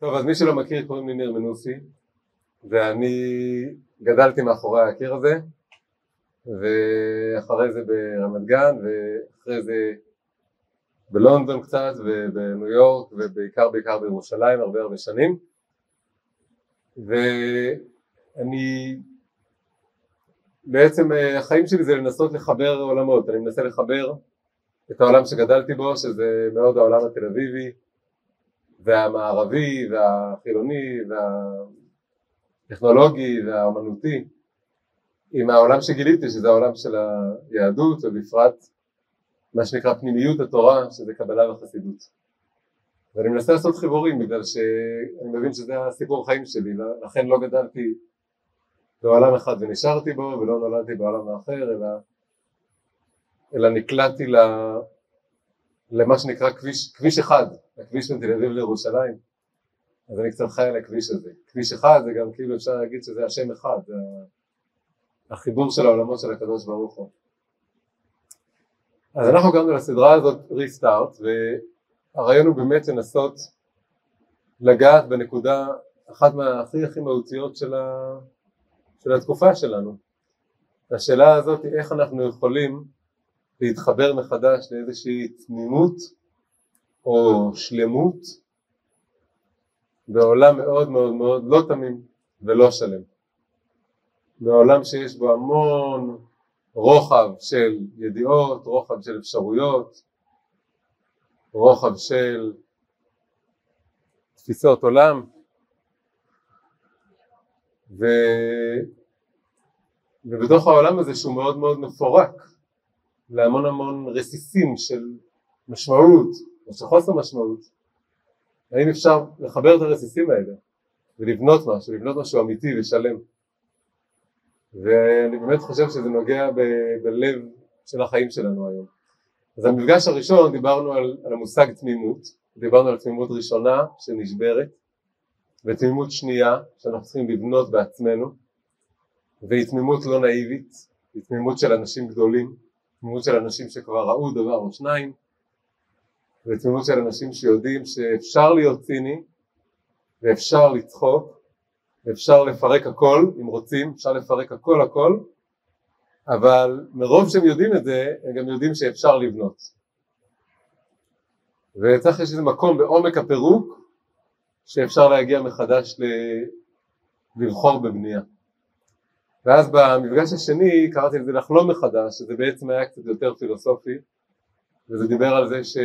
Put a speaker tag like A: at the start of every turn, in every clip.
A: טוב, אז מי שלא מכיר קוראים לי ניר מנוסי ואני גדלתי מאחורי הקיר הזה ואחרי זה ברמת גן ואחרי זה בלונדון קצת ובניו יורק ובעיקר בעיקר בירושלים הרבה הרבה שנים. ואני בעצם החיים שלי זה לנסות לחבר עולמות, אני מנסה לחבר את העולם שגדלתי בו שזה מאוד העולם התל אביבי והמערבי והחילוני והטכנולוגי והאומנותי עם העולם שגיליתי שזה העולם של היהדות ובפרט מה שנקרא פנימיות התורה שזה קבלה וחסידות. ואני מנסה לעשות חיבורים בגלל שאני מבין שזה הסיפור חיים שלי לכן לא גדלתי בעולם אחד ונשארתי בו ולא נולדתי בעולם האחר אלא, אלא נקלעתי למה שנקרא כביש, כביש אחד, הכביש בין תל אביב לירושלים אז אני קצת חי על הכביש הזה. כביש אחד זה גם כאילו אפשר להגיד שזה השם אחד, זה החיבור של העולמות של הקדוש ברוך הוא. אז אנחנו הגענו לסדרה הזאת ריסטארט והרעיון הוא באמת לנסות לגעת בנקודה אחת מהכי הכי מהותיות של, ה... של התקופה שלנו. והשאלה הזאת היא איך אנחנו יכולים להתחבר מחדש לאיזושהי תמימות או שלמות בעולם מאוד מאוד מאוד לא תמים ולא שלם. בעולם שיש בו המון רוחב של ידיעות, רוחב של אפשרויות, רוחב של תפיסות עולם ו... ובתוך העולם הזה שהוא מאוד מאוד מפורק להמון המון רסיסים של משמעות או של חוסר משמעות. האם אפשר לחבר את הרסיסים האלה ולבנות משהו, לבנות משהו אמיתי ושלם? ואני באמת חושב שזה נוגע ב- בלב של החיים שלנו היום. אז המפגש הראשון דיברנו על, על המושג תמימות. דיברנו על תמימות ראשונה שנשברת ותמימות שנייה שאנחנו צריכים לבנות בעצמנו והיא תמימות לא נאיבית היא תמימות של אנשים גדולים תמימות של אנשים שכבר ראו דבר או שניים ותמימות של אנשים שיודעים שאפשר להיות ציני ואפשר לצחוק ואפשר לפרק הכל אם רוצים, אפשר לפרק הכל הכל אבל מרוב שהם יודעים את זה הם גם יודעים שאפשר לבנות וצריך יש איזה מקום בעומק הפירוק שאפשר להגיע מחדש. לבחור בבנייה ואז במפגש השני קראתי לזה לחלום מחדש, שזה בעצם היה קצת יותר פילוסופי, וזה דיבר על זה ש...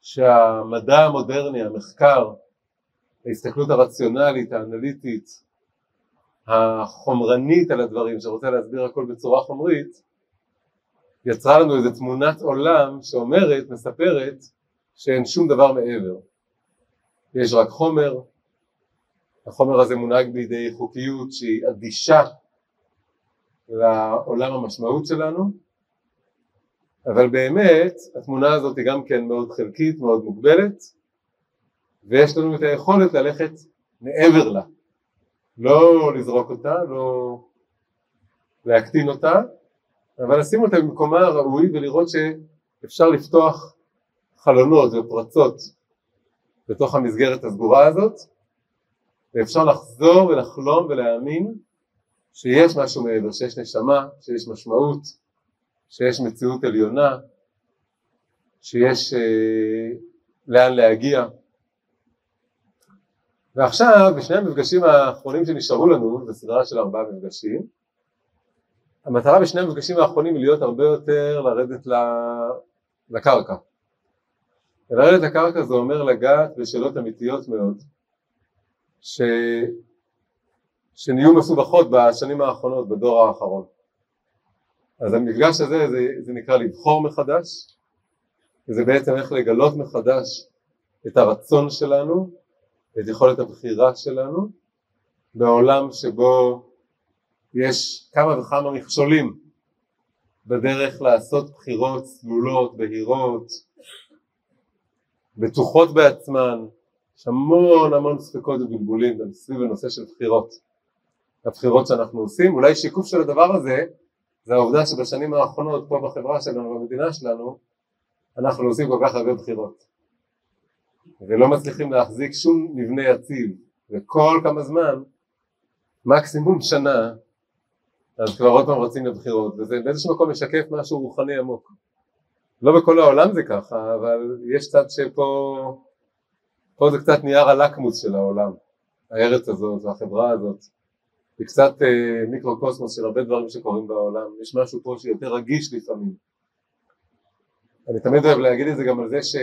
A: שהמדע המודרני, המחקר, ההסתכלות הרציונלית, האנליטית, החומרנית על הדברים, שרוצה להסביר הכל בצורה חומרית, יצרה לנו איזו תמונת עולם שאומרת, מספרת, שאין שום דבר מעבר. יש רק חומר, החומר הזה מונהג בידי חוקיות שהיא אדישה לעולם המשמעות שלנו אבל באמת התמונה הזאת היא גם כן מאוד חלקית, מאוד מוגבלת ויש לנו את היכולת ללכת מעבר לה. לא לזרוק אותה, לא להקטין אותה אבל לשים אותה במקומה הראוי ולראות שאפשר לפתוח חלונות ופרצות בתוך המסגרת הסגורה הזאת ואפשר לחזור ולחלום ולהאמין שיש משהו מעבר, שיש נשמה, שיש משמעות, שיש מציאות עליונה, שיש אה, לאן להגיע. ועכשיו, בשני המפגשים האחרונים שנשארו לנו, זו סדרה של ארבעה מפגשים, המטרה בשני המפגשים האחרונים היא להיות הרבה יותר לרדת לקרקע. לרדת לקרקע זה אומר לגעת בשאלות אמיתיות מאוד, ש... שנהיו מסובכות בשנים האחרונות, בדור האחרון. אז המפגש הזה זה, זה נקרא לבחור מחדש, וזה בעצם איך לגלות מחדש את הרצון שלנו, את יכולת הבחירה שלנו, בעולם שבו יש כמה וכמה מכשולים בדרך לעשות בחירות צלולות, בהירות, בטוחות בעצמן, יש המון המון ספקות ובלבולים סביב הנושא של בחירות. הבחירות שאנחנו עושים אולי שיקוף של הדבר הזה זה העובדה שבשנים האחרונות פה בחברה שלנו במדינה שלנו אנחנו עושים כל כך הרבה בחירות. ולא מצליחים להחזיק שום מבנה יציב. וכל כמה זמן, מקסימום שנה, אז כבר עוד פעם רצים לבחירות וזה באיזשהו מקום משקף משהו רוחני עמוק. לא בכל העולם זה ככה, אבל יש צד שפה, פה זה קצת נייר הלקמוס של העולם, הארץ הזאת והחברה הזאת. זה קצת אה, מיקרוקוסמוס של הרבה דברים שקורים בעולם, יש משהו פה שיותר רגיש לפעמים. אני תמיד אוהב להגיד את זה גם על זה ש...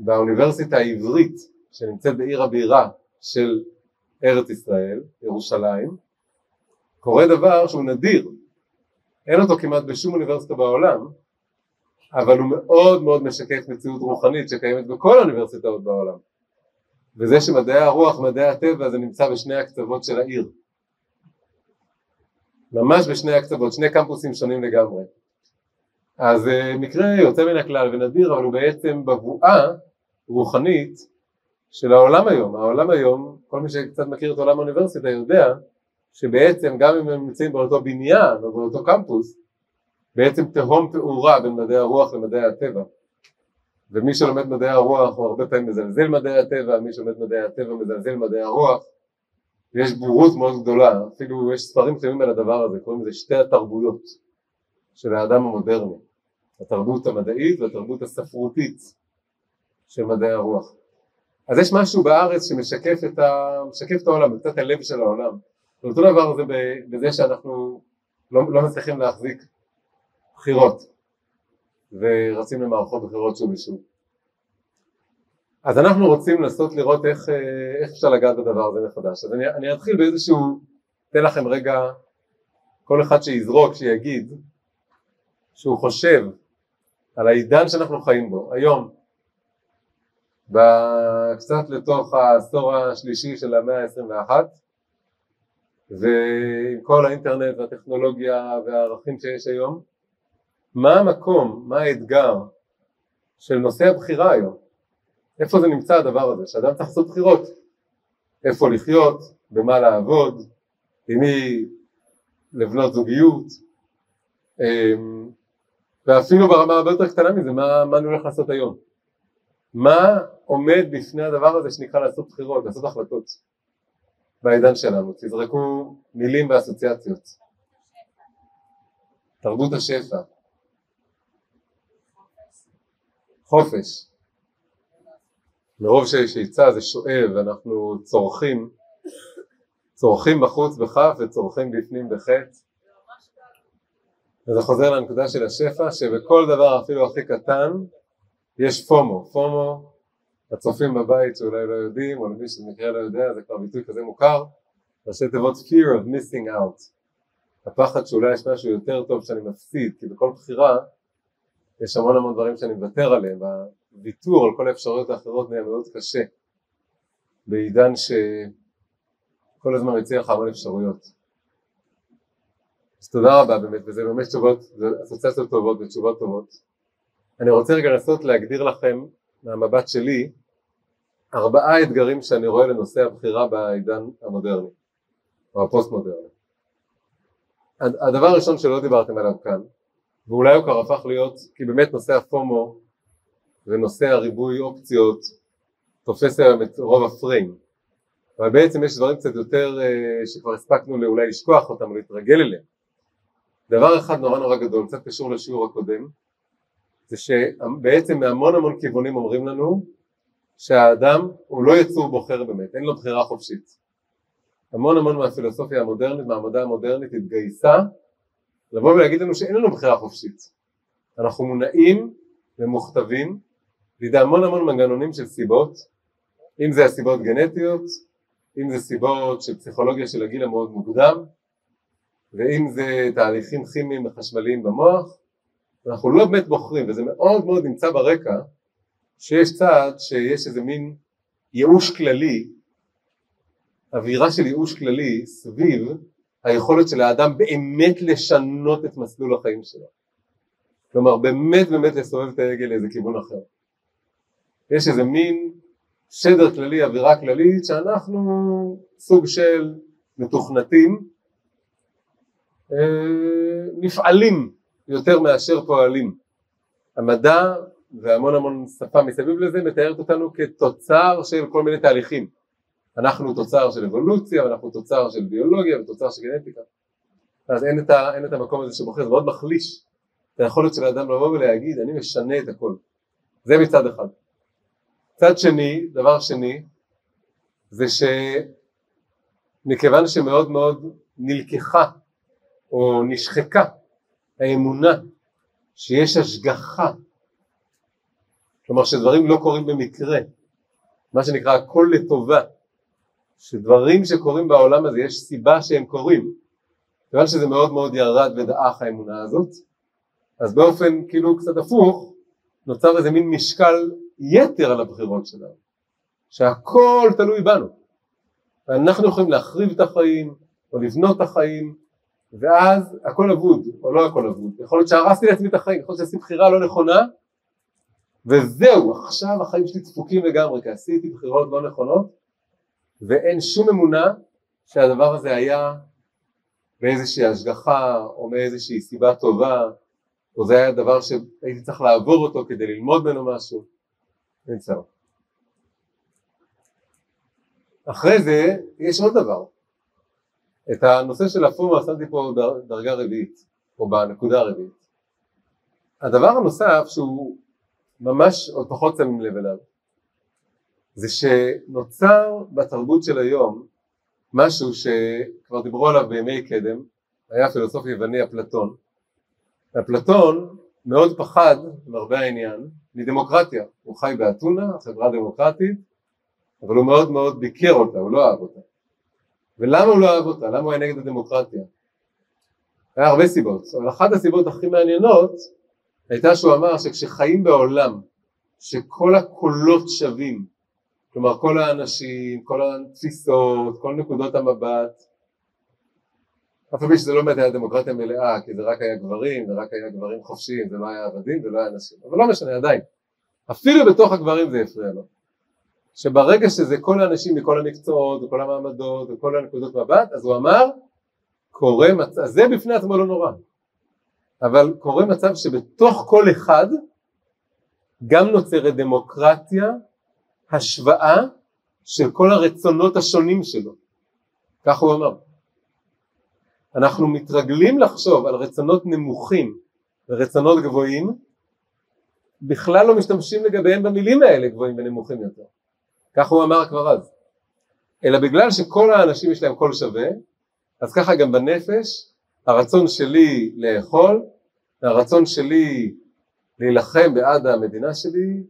A: שבאוניברסיטה העברית שנמצאת בעיר הבירה של ארץ ישראל, ירושלים, קורה דבר שהוא נדיר, אין אותו כמעט בשום אוניברסיטה בעולם, אבל הוא מאוד מאוד משקף מציאות רוחנית שקיימת בכל האוניברסיטאות בעולם. וזה שמדעי הרוח, מדעי הטבע, זה נמצא בשני הקצוות של העיר. ממש בשני הקצוות, שני קמפוסים שונים לגמרי. אז אה, מקרה יוצא מן הכלל ונדיר, אבל הוא בעצם בבואה רוחנית של העולם היום. העולם היום, כל מי שקצת מכיר את עולם האוניברסיטה יודע שבעצם גם אם הם נמצאים באותו בניין או באותו קמפוס, בעצם תהום פעורה בין מדעי הרוח למדעי הטבע. ומי שלומד מדעי הרוח הוא הרבה פעמים מזלזל מדעי הטבע, מי שלומד מדעי הטבע מזלזל מדעי הרוח, ויש בורות מאוד גדולה, אפילו יש ספרים שלמים על הדבר הזה, קוראים לזה שתי התרבויות של האדם המודרני, התרבות המדעית והתרבות הספרותית של מדעי הרוח. אז יש משהו בארץ שמשקף את, ה... את העולם, קצת הלב של העולם. ואותו דבר זה בזה שאנחנו לא, לא מצליחים להחזיק בחירות ורצים למערכות בחירות שוב ושוב. אז אנחנו רוצים לנסות לראות איך, אה, איך אפשר לגעת בדבר הזה מחדש. אז אני, אני אתחיל באיזשהו, אתן לכם רגע, כל אחד שיזרוק, שיגיד, שהוא חושב על העידן שאנחנו חיים בו, היום, קצת לתוך העשור השלישי של המאה ה-21, ועם כל האינטרנט והטכנולוגיה והערכים שיש היום, מה המקום, מה האתגר של נושא הבחירה היום? איפה זה נמצא הדבר הזה? שאדם צריך לעשות בחירות. איפה לחיות, במה לעבוד, עם מי לבנות זוגיות, אמ, ואפילו ברמה הרבה יותר קטנה מזה, מה, מה אני הולך לעשות היום? מה עומד בפני הדבר הזה שנקרא לעשות בחירות, לעשות החלטות בעידן שלנו? תזרקו מילים ואסוציאציות. תרבות השפע. חופש. מרוב שיש היצע זה שואב, אנחנו צורכים, צורכים בחוץ בכף וצורכים בפנים בחטא. וזה חוזר לנקודה של השפע, שבכל דבר אפילו הכי קטן יש פומו, פומו, הצופים בבית שאולי לא יודעים, או למי שבמקרה לא יודע, זה כבר ביטוי כזה מוכר, ראשי תיבות fear of missing out, הפחד שאולי יש משהו יותר טוב שאני מפסיד, כי בכל בחירה יש המון המון דברים שאני מוותר עליהם, והוויתור על כל האפשרויות האחרות נהיה מאוד קשה, בעידן שכל הזמן מציע לך המון אפשרויות. אז תודה רבה באמת, וזה באמת תשובות, זה אסוציאציות טובות ותשובות טובות. אני רוצה רגע לנסות להגדיר לכם מהמבט שלי ארבעה אתגרים שאני רואה לנושא הבחירה בעידן המודרני או הפוסט מודרני. הדבר הראשון שלא דיברתם עליו כאן ואולי הוא כבר הפך להיות כי באמת נושא הפומו ונושא הריבוי אופציות תופס היום את רוב הפריים אבל בעצם יש דברים קצת יותר אה, שכבר הספקנו אולי לשכוח אותם או להתרגל אליהם דבר אחד נורא נורא גדול קצת קשור לשיעור הקודם זה שבעצם מהמון המון כיוונים אומרים לנו שהאדם הוא לא יצור בוחר באמת, אין לו בחירה חופשית. המון המון מהפילוסופיה המודרנית, מהמדע המודרנית התגייסה לבוא ולהגיד לנו שאין לנו בחירה חופשית. אנחנו מונעים ומוכתבים לידי המון המון מנגנונים של סיבות, אם זה הסיבות גנטיות, אם זה סיבות של פסיכולוגיה של הגיל המאוד מוקדם, ואם זה תהליכים כימיים וחשמליים במוח, אנחנו לא באמת בוחרים וזה מאוד מאוד נמצא ברקע שיש צעד שיש איזה מין ייאוש כללי אווירה של ייאוש כללי סביב היכולת של האדם באמת לשנות את מסלול החיים שלו כלומר באמת באמת לסובב את ההגה לאיזה כיוון אחר יש איזה מין שדר כללי, אווירה כללית שאנחנו סוג של מתוכנתים אה, נפעלים יותר מאשר פועלים. המדע והמון המון שפה מסביב לזה מתארת אותנו כתוצר של כל מיני תהליכים. אנחנו תוצר של אבולוציה, ואנחנו תוצר של ביולוגיה ותוצר של גנטיקה. אז אין את, ה, אין את המקום הזה שבוחר, זה מאוד מחליש את היכולת של האדם לבוא ולהגיד אני משנה את הכל. זה מצד אחד. צד שני, דבר שני, זה שמכיוון שמאוד מאוד נלקחה או נשחקה האמונה שיש השגחה, כלומר שדברים לא קורים במקרה, מה שנקרא הכל לטובה, שדברים שקורים בעולם הזה יש סיבה שהם קורים, כיוון שזה מאוד מאוד ירד ודעך האמונה הזאת, אז באופן כאילו קצת הפוך נוצר איזה מין משקל יתר על הבחירות שלנו, שהכל תלוי בנו, ואנחנו יכולים להחריב את החיים או לבנות את החיים ואז הכל אבוד, או לא הכל אבוד, יכול להיות שהרסתי לעצמי את החיים, יכול להיות שעשיתי בחירה לא נכונה וזהו, עכשיו החיים שלי דפוקים לגמרי כי עשיתי בחירות לא נכונות ואין שום אמונה שהדבר הזה היה באיזושהי השגחה או מאיזושהי סיבה טובה או זה היה דבר שהייתי צריך לעבור אותו כדי ללמוד ממנו משהו, אין צער. אחרי זה יש עוד דבר, את הנושא של הפומה שמתי פה דרגה רביעית, או בנקודה הרביעית. הדבר הנוסף שהוא ממש עוד פחות שמים לב אליו, זה שנוצר בתרבות של היום משהו שכבר דיברו עליו בימי קדם, היה פילוסוף יווני אפלטון, אפלטון מאוד פחד, למרבה העניין, מדמוקרטיה, הוא חי באתונה, חברה דמוקרטית, אבל הוא מאוד מאוד ביקר אותה, הוא לא אהב אותה. ולמה הוא לא אהב אותה? למה הוא היה נגד הדמוקרטיה? היה הרבה סיבות, אבל אחת הסיבות הכי מעניינות הייתה שהוא אמר שכשחיים בעולם שכל הקולות שווים, כלומר כל האנשים, כל התפיסות, כל נקודות המבט, אף פי שזה לא באמת היה דמוקרטיה מלאה, כי זה רק היה גברים, זה רק היה גברים חופשיים, זה לא היה עבדים, זה לא היה נשים, אבל לא משנה עדיין, אפילו בתוך הגברים זה הפריע לו, שברגע שזה כל האנשים מכל המקצועות וכל המעמדות וכל הנקודות מבט, אז הוא אמר, קורה מצב, זה בפני עצמו לא נורא, אבל קורה מצב שבתוך כל אחד גם נוצרת דמוקרטיה, השוואה של כל הרצונות השונים שלו, כך הוא אמר. אנחנו מתרגלים לחשוב על רצונות נמוכים ורצונות גבוהים, בכלל לא משתמשים לגביהם במילים האלה גבוהים ונמוכים יותר. כך הוא אמר כבר אז. אלא בגלל שכל האנשים יש להם קול שווה, אז ככה גם בנפש, הרצון שלי לאכול, הרצון שלי להילחם בעד המדינה שלי,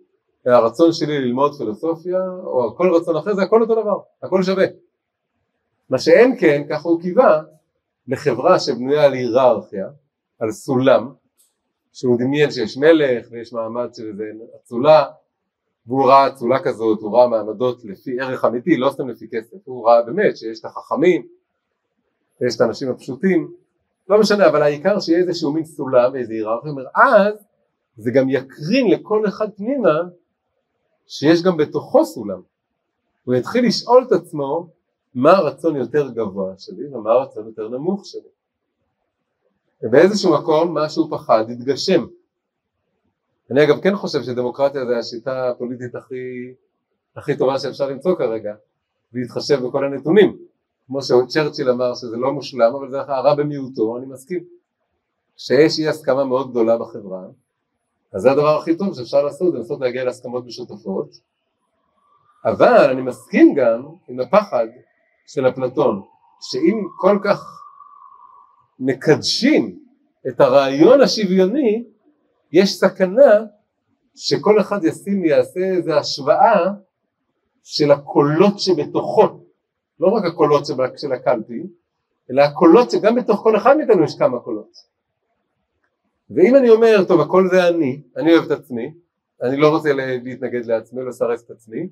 A: הרצון שלי ללמוד פילוסופיה, או כל רצון אחר, זה הכל אותו דבר, הכל שווה. מה שאין כן, ככה הוא קיווה, לחברה שבנויה על היררכיה, על סולם, שהוא דמיין שיש מלך ויש מעמד של איזה אצולה, והוא ראה אצולה כזאת, הוא ראה מעמדות לפי ערך אמיתי, לא סתם לפי כסף, הוא ראה באמת שיש את החכמים, ויש את האנשים הפשוטים, לא משנה, אבל העיקר שיהיה איזשהו מין סולם, איזה היררכיה, אומר אז זה גם יקרין לכל אחד פנימה שיש גם בתוכו סולם, הוא יתחיל לשאול את עצמו מה הרצון יותר גבוה שלי ומה הרצון יותר נמוך שלי. ובאיזשהו מקום מה שהוא פחד התגשם. אני אגב כן חושב שדמוקרטיה זה השיטה הפוליטית הכי, הכי טובה שאפשר למצוא כרגע, ולהתחשב בכל הנתונים. כמו שצ'רצ'יל אמר שזה לא מושלם, אבל זה הרע במיעוטו, אני מסכים. כשיש אי הסכמה מאוד גדולה בחברה, אז זה הדבר הכי טוב שאפשר לעשות, לנסות להגיע להסכמות משותפות, אבל אני מסכים גם עם הפחד של אפלטון, שאם כל כך מקדשים את הרעיון השוויוני, יש סכנה שכל אחד ישים, יעשה איזו השוואה של הקולות שבתוכו, לא רק הקולות של הקלפי, אלא הקולות שגם בתוך כל אחד מאיתנו יש כמה קולות. ואם אני אומר, טוב, הכל זה אני, אני אוהב את עצמי, אני לא רוצה להתנגד לעצמי, לסרס את עצמי,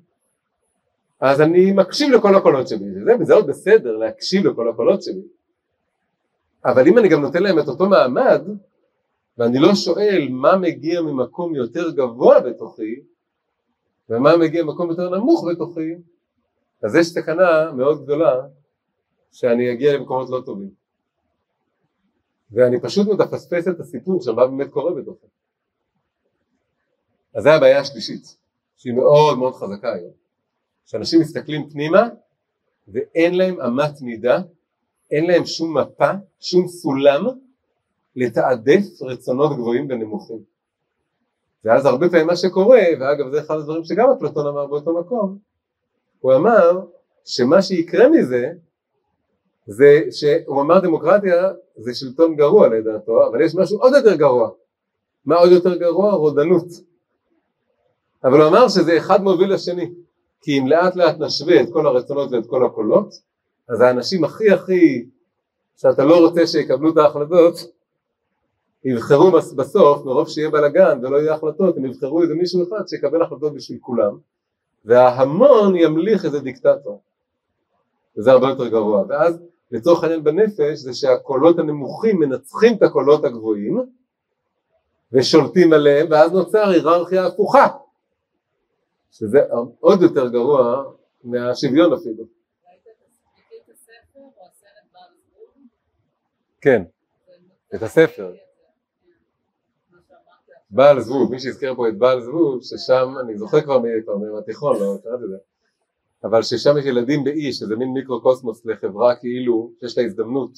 A: אז אני מקשיב לכל הקולות שלי, וזה, וזה עוד בסדר, להקשיב לכל הקולות שלי. אבל אם אני גם נותן להם את אותו מעמד, ואני לא שואל מה מגיע ממקום יותר גבוה בתוכי, ומה מגיע ממקום יותר נמוך בתוכי, אז יש סכנה מאוד גדולה שאני אגיע למקומות לא טובים. ואני פשוט מפספס את הסיפור של מה באמת קורה בתוכי. אז זו הבעיה השלישית, שהיא מאוד מאוד חזקה היום. שאנשים מסתכלים פנימה ואין להם אמת מידה, אין להם שום מפה, שום סולם לתעדף רצונות גבוהים ונמוכים. ואז הרבה פעמים מה שקורה, ואגב זה אחד הדברים שגם אפלטון אמר באותו מקום, הוא אמר שמה שיקרה מזה זה שהוא אמר דמוקרטיה זה שלטון גרוע לדעתו, אבל יש משהו עוד יותר גרוע. מה עוד יותר גרוע? רודנות. אבל הוא אמר שזה אחד מוביל לשני, כי אם לאט לאט נשווה את כל הרצונות ואת כל הקולות, אז האנשים הכי הכי שאתה לא רוצה שיקבלו את ההחלטות, יבחרו בסוף, מרוב שיהיה בלאגן ולא יהיה החלטות, הם יבחרו איזה מישהו אחד שיקבל החלטות בשביל כולם, וההמון ימליך איזה דיקטטור. וזה הרבה יותר גרוע. ואז לצורך העניין בנפש זה שהקולות הנמוכים מנצחים את הקולות הגבוהים ושולטים עליהם ואז נוצר היררכיה הפוכה שזה עוד יותר גרוע מהשוויון אפילו. כן, את הספר. בעל זבוב, מי שהזכיר פה את בעל זבוב, ששם, אני זוכר כבר מהתיכון, לא קראתי את זה, אבל ששם יש ילדים באי, שזה מין מיקרוקוסמוס לחברה כאילו שיש לה הזדמנות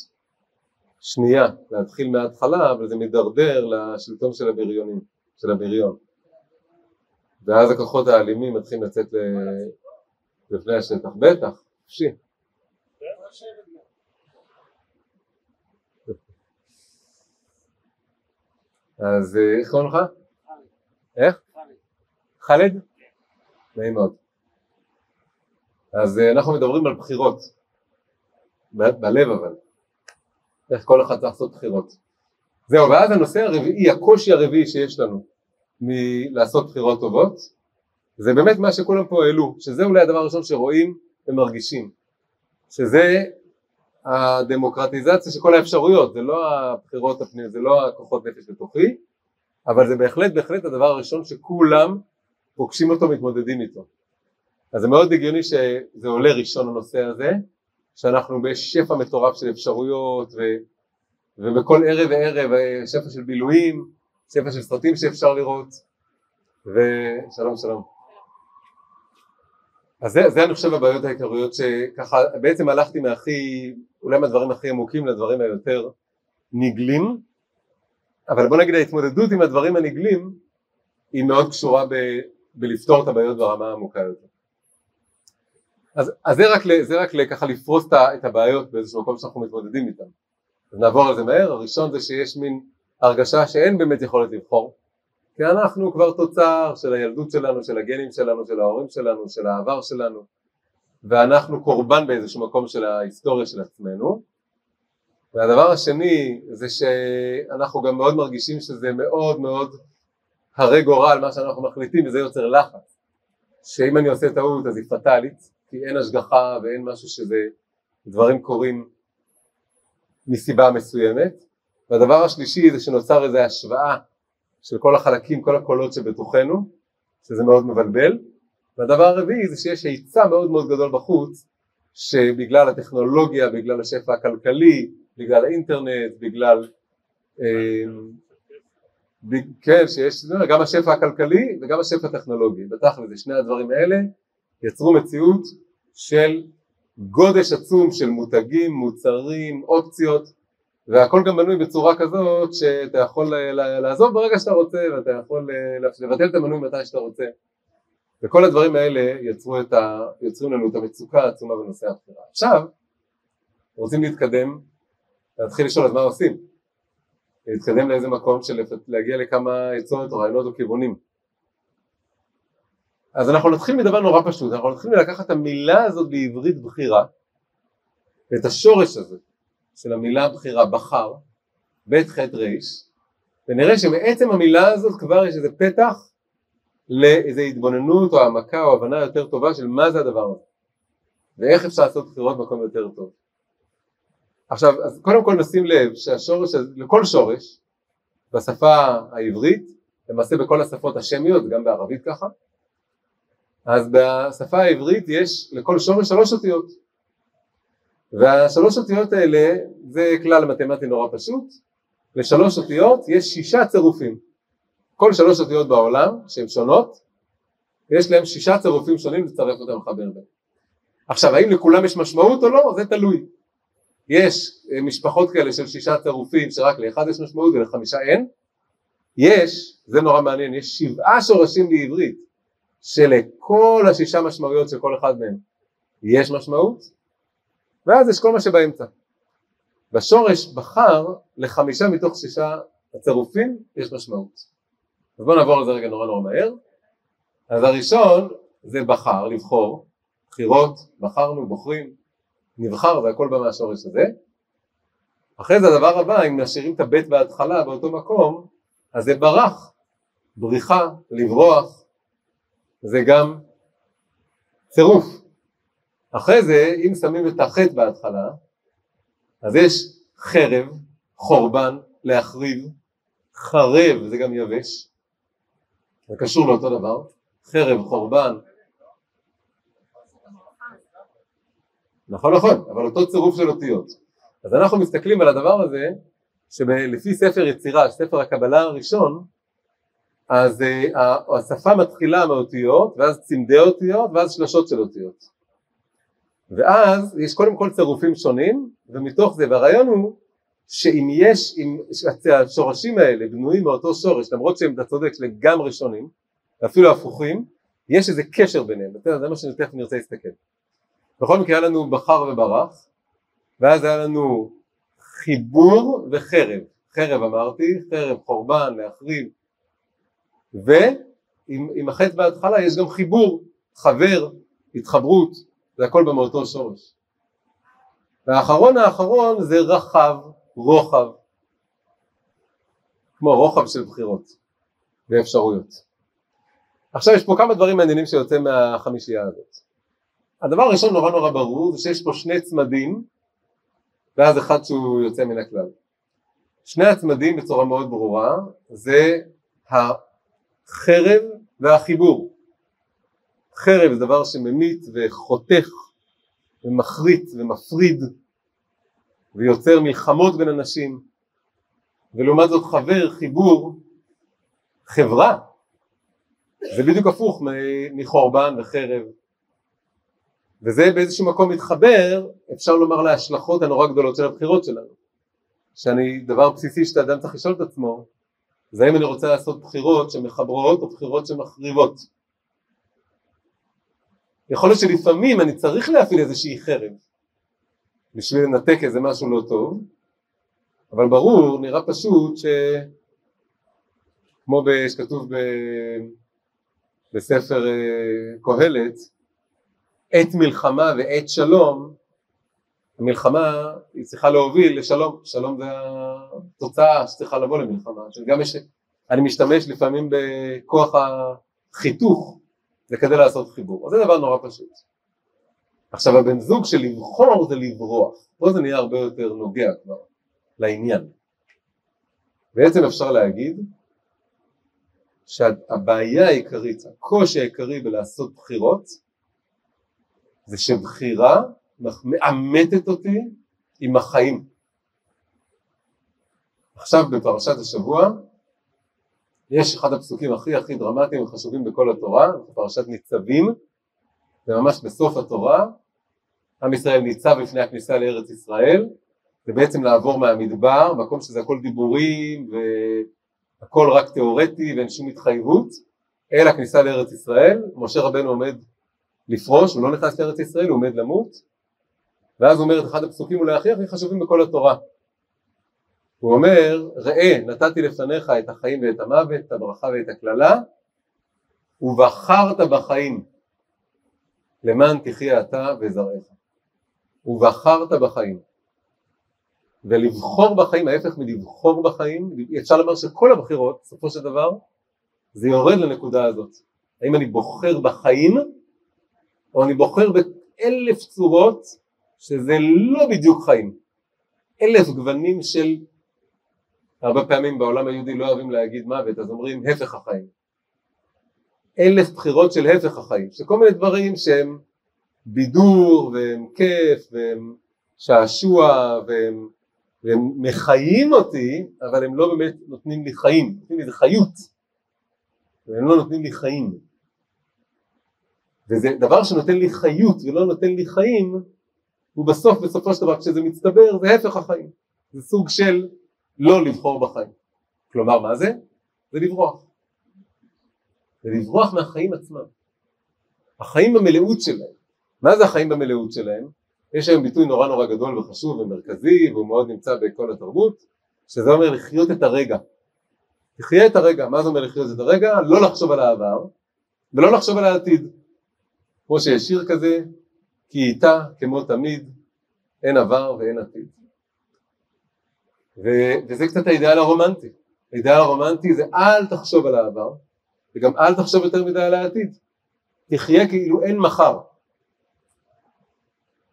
A: שנייה להתחיל מההתחלה, אבל זה מידרדר לשלטון של הבריונים, של הבריון. ואז הכוחות האלימים מתחילים לצאת לפני השטח, בטח, חופשי. אז אה, איך קוראים לך? איך? חאלד? נעים מאוד. אז אה, אנחנו מדברים על בחירות, בלב אבל, איך כל אחד צריך לעשות בחירות. זהו, ואז הנושא הרביעי, הקושי הרביעי שיש לנו מלעשות בחירות טובות, זה באמת מה שכולם פה העלו, שזה אולי הדבר הראשון שרואים ומרגישים, שזה הדמוקרטיזציה של כל האפשרויות, זה לא הבחירות הפנימיות, זה לא הכוחות נפש בתוכי, אבל זה בהחלט בהחלט הדבר הראשון שכולם פוגשים אותו, מתמודדים איתו. אז זה מאוד הגיוני שזה עולה ראשון הנושא הזה, שאנחנו בשפע מטורף של אפשרויות ו, ובכל ערב וערב שפע של בילויים, שפע של סרטים שאפשר לראות ושלום שלום. אז זה, זה אני חושב הבעיות העיקריות שככה בעצם הלכתי מהכי, אולי מהדברים הכי עמוקים לדברים היותר נגלים, אבל בוא נגיד ההתמודדות עם הדברים הנגלים היא מאוד קשורה ב, בלפתור את הבעיות ברמה העמוקה יותר. אז, אז זה רק, זה רק ככה לפרוס את הבעיות באיזשהו מקום שאנחנו מתמודדים איתן. אז נעבור על זה מהר, הראשון זה שיש מין הרגשה שאין באמת יכולת לבחור, כי אנחנו כבר תוצר של הילדות שלנו, של הגנים שלנו, של ההורים שלנו, של העבר שלנו, ואנחנו קורבן באיזשהו מקום של ההיסטוריה של עצמנו. והדבר השני זה שאנחנו גם מאוד מרגישים שזה מאוד מאוד הרי גורל מה שאנחנו מחליטים וזה יוצר לחץ, שאם אני עושה טעות אז היא פטאלית, כי אין השגחה ואין משהו שזה, דברים קורים מסיבה מסוימת. והדבר השלישי זה שנוצר איזו השוואה של כל החלקים, כל הקולות שבתוכנו, שזה מאוד מבלבל. והדבר הרביעי זה שיש היצע מאוד מאוד גדול בחוץ, שבגלל הטכנולוגיה, בגלל השפע הכלכלי, בגלל האינטרנט, בגלל... אה, כן, שיש גם השפע הכלכלי וגם השפע הטכנולוגי, בתכל'ס שני הדברים האלה יצרו מציאות של גודש עצום של מותגים, מוצרים, אופציות והכל גם בנוי בצורה כזאת שאתה יכול לעזוב ברגע שאתה רוצה ואתה יכול לבטל את המנוי מתי שאתה רוצה וכל הדברים האלה יצרו, את ה, יצרו לנו את המצוקה העצומה בנושא הבחירה. עכשיו רוצים להתקדם, להתחיל לשאול אז מה עושים? להתקדם לאיזה מקום של להגיע לכמה עצות או רעיונות או כיוונים אז אנחנו נתחיל מדבר נורא פשוט, אנחנו נתחיל לקחת את המילה הזאת בעברית בחירה, את השורש הזה של המילה בחירה בחר, ב' ח' ר', ונראה שמעצם המילה הזאת כבר יש איזה פתח לאיזה התבוננות או העמקה או הבנה יותר טובה של מה זה הדבר הזה, ואיך אפשר לעשות בחירות במקום יותר טוב. עכשיו, אז קודם כל נשים לב שהשורש, לכל שורש בשפה העברית, למעשה בכל השפות השמיות, גם בערבית ככה, אז בשפה העברית יש לכל שורש שלוש אותיות והשלוש אותיות האלה זה כלל מתמטי נורא פשוט לשלוש אותיות יש שישה צירופים כל שלוש אותיות בעולם שהן שונות, יש להם שישה צירופים שונים לצרף אותם לחבר בהם. עכשיו האם לכולם יש משמעות או לא? זה תלוי. יש אה, משפחות כאלה של שישה צירופים שרק לאחד יש משמעות ולחמישה אין. יש, זה נורא מעניין, יש שבעה שורשים בעברית שלכל השישה משמעויות של כל אחד מהם יש משמעות, ואז יש כל מה שבאמצע. בשורש בחר לחמישה מתוך שישה הצירופים יש משמעות. אז בואו נעבור על זה רגע נורא נורא מהר. אז הראשון זה בחר, לבחור, בחירות, בחרנו, בוחרים, נבחר והכל בא מהשורש הזה. אחרי זה הדבר הבא, אם משאירים את הבית בהתחלה באותו מקום, אז זה ברח, בריחה, לברוח, זה גם צירוף. אחרי זה, אם שמים את החטא בהתחלה, אז יש חרב, חורבן, להחריב, חרב זה גם יבש, זה קשור לאותו דבר, חרב, חורבן, נכון נכון, אבל אותו צירוף של אותיות. אז אנחנו מסתכלים על הדבר הזה, שלפי ספר יצירה, ספר הקבלה הראשון, אז uh, השפה מתחילה מאותיות, ואז צמדי אותיות, ואז שלשות של אותיות. ואז יש קודם כל צירופים שונים, ומתוך זה, והרעיון הוא שאם יש, אם השורשים האלה בנויים מאותו שורש, למרות שהם, אתה צודק, לגמרי שונים, ואפילו הפוכים, יש איזה קשר ביניהם, זה מה שאני תכף נרצה להסתכל. בכל מקרה היה לנו בחר וברח, ואז היה לנו חיבור וחרב, חרב אמרתי, חרב, חורבן, להחריב, ועם החטא בהתחלה יש גם חיבור, חבר, התחברות, זה הכל במאותו שורש. והאחרון האחרון זה רחב, רוחב, כמו רוחב של בחירות ואפשרויות. עכשיו יש פה כמה דברים מעניינים שיוצא מהחמישייה הזאת. הדבר הראשון נורא נורא ברור זה שיש פה שני צמדים ואז אחד שהוא יוצא מן הכלל. שני הצמדים בצורה מאוד ברורה זה החרב והחיבור. חרב זה דבר שממית וחותך ומחריט ומפריד ויוצר מלחמות בין אנשים ולעומת זאת חבר, חיבור, חברה. זה בדיוק הפוך מחורבן וחרב. וזה באיזשהו מקום מתחבר אפשר לומר להשלכות הנורא גדולות של הבחירות שלנו. שאני דבר בסיסי שאתה אדם צריך לשאול את עצמו זה האם אני רוצה לעשות בחירות שמחברות או בחירות שמחריבות. יכול להיות שלפעמים אני צריך להפעיל איזושהי חרב בשביל לנתק איזה משהו לא טוב אבל ברור, נראה פשוט ש... כמו שכתוב ב... בספר אה, קהלת עת מלחמה ועת שלום המלחמה היא צריכה להוביל לשלום, שלום זה התוצאה שצריכה לבוא למלחמה, גם יש, אני משתמש לפעמים בכוח החיתוך זה כדי לעשות חיבור, אז זה דבר נורא פשוט. עכשיו הבן זוג של לבחור זה לברוח, פה זה נהיה הרבה יותר נוגע כבר לעניין. בעצם אפשר להגיד שהבעיה העיקרית, הקושי העיקרי בלעשות בחירות זה שבחירה מאמתת אותי עם החיים. עכשיו בפרשת השבוע יש אחד הפסוקים הכי הכי דרמטיים וחשובים בכל התורה, פרשת ניצבים, זה ממש בסוף התורה, עם ישראל ניצב לפני הכניסה לארץ ישראל, זה בעצם לעבור מהמדבר, מקום שזה הכל דיבורים והכל רק תיאורטי ואין שום התחייבות, אל הכניסה לארץ ישראל, משה רבנו עומד לפרוש, הוא לא נכנס לארץ ישראל, הוא עומד למות, ואז הוא אומר את אחד הפסוקים אולי הכי הכי חשובים בכל התורה, הוא אומר, ראה נתתי לפניך את החיים ואת המוות, את הברכה ואת הקללה, ובחרת בחיים למען תחיה אתה וזרעך. ובחרת בחיים. ולבחור בחיים, ההפך מלבחור בחיים, אפשר לומר שכל הבחירות, בסופו של דבר, זה יורד לנקודה הזאת. האם אני בוחר בחיים, או אני בוחר באלף צורות שזה לא בדיוק חיים. אלף גוונים של הרבה פעמים בעולם היהודי לא אוהבים להגיד מוות, אז אומרים הפך החיים. אלף בחירות של הפך החיים, שכל מיני דברים שהם בידור והם כיף והם שעשוע והם, והם מחיים אותי, אבל הם לא באמת נותנים לי חיים, נותנים לי חיות. והם לא נותנים לי חיים. וזה דבר שנותן לי חיות ולא נותן לי חיים, הוא בסוף, בסופו של דבר, כשזה מצטבר, זה הפך החיים. זה סוג של לא לבחור בחיים. כלומר, מה זה? זה לברוח. זה לברוח מהחיים עצמם. החיים במלאות שלהם. מה זה החיים במלאות שלהם? יש היום ביטוי נורא נורא גדול וחשוב ומרכזי והוא מאוד נמצא בכל התרבות שזה אומר לחיות את הרגע תחיה את הרגע, מה זה אומר לחיות את הרגע? לא לחשוב על העבר ולא לחשוב על העתיד כמו שיש שיר כזה כי איתה כמו תמיד אין עבר ואין עתיד ו- וזה קצת האידאל הרומנטי האידאל הרומנטי זה אל תחשוב על העבר וגם אל תחשוב יותר מדי על העתיד תחיה כאילו אין מחר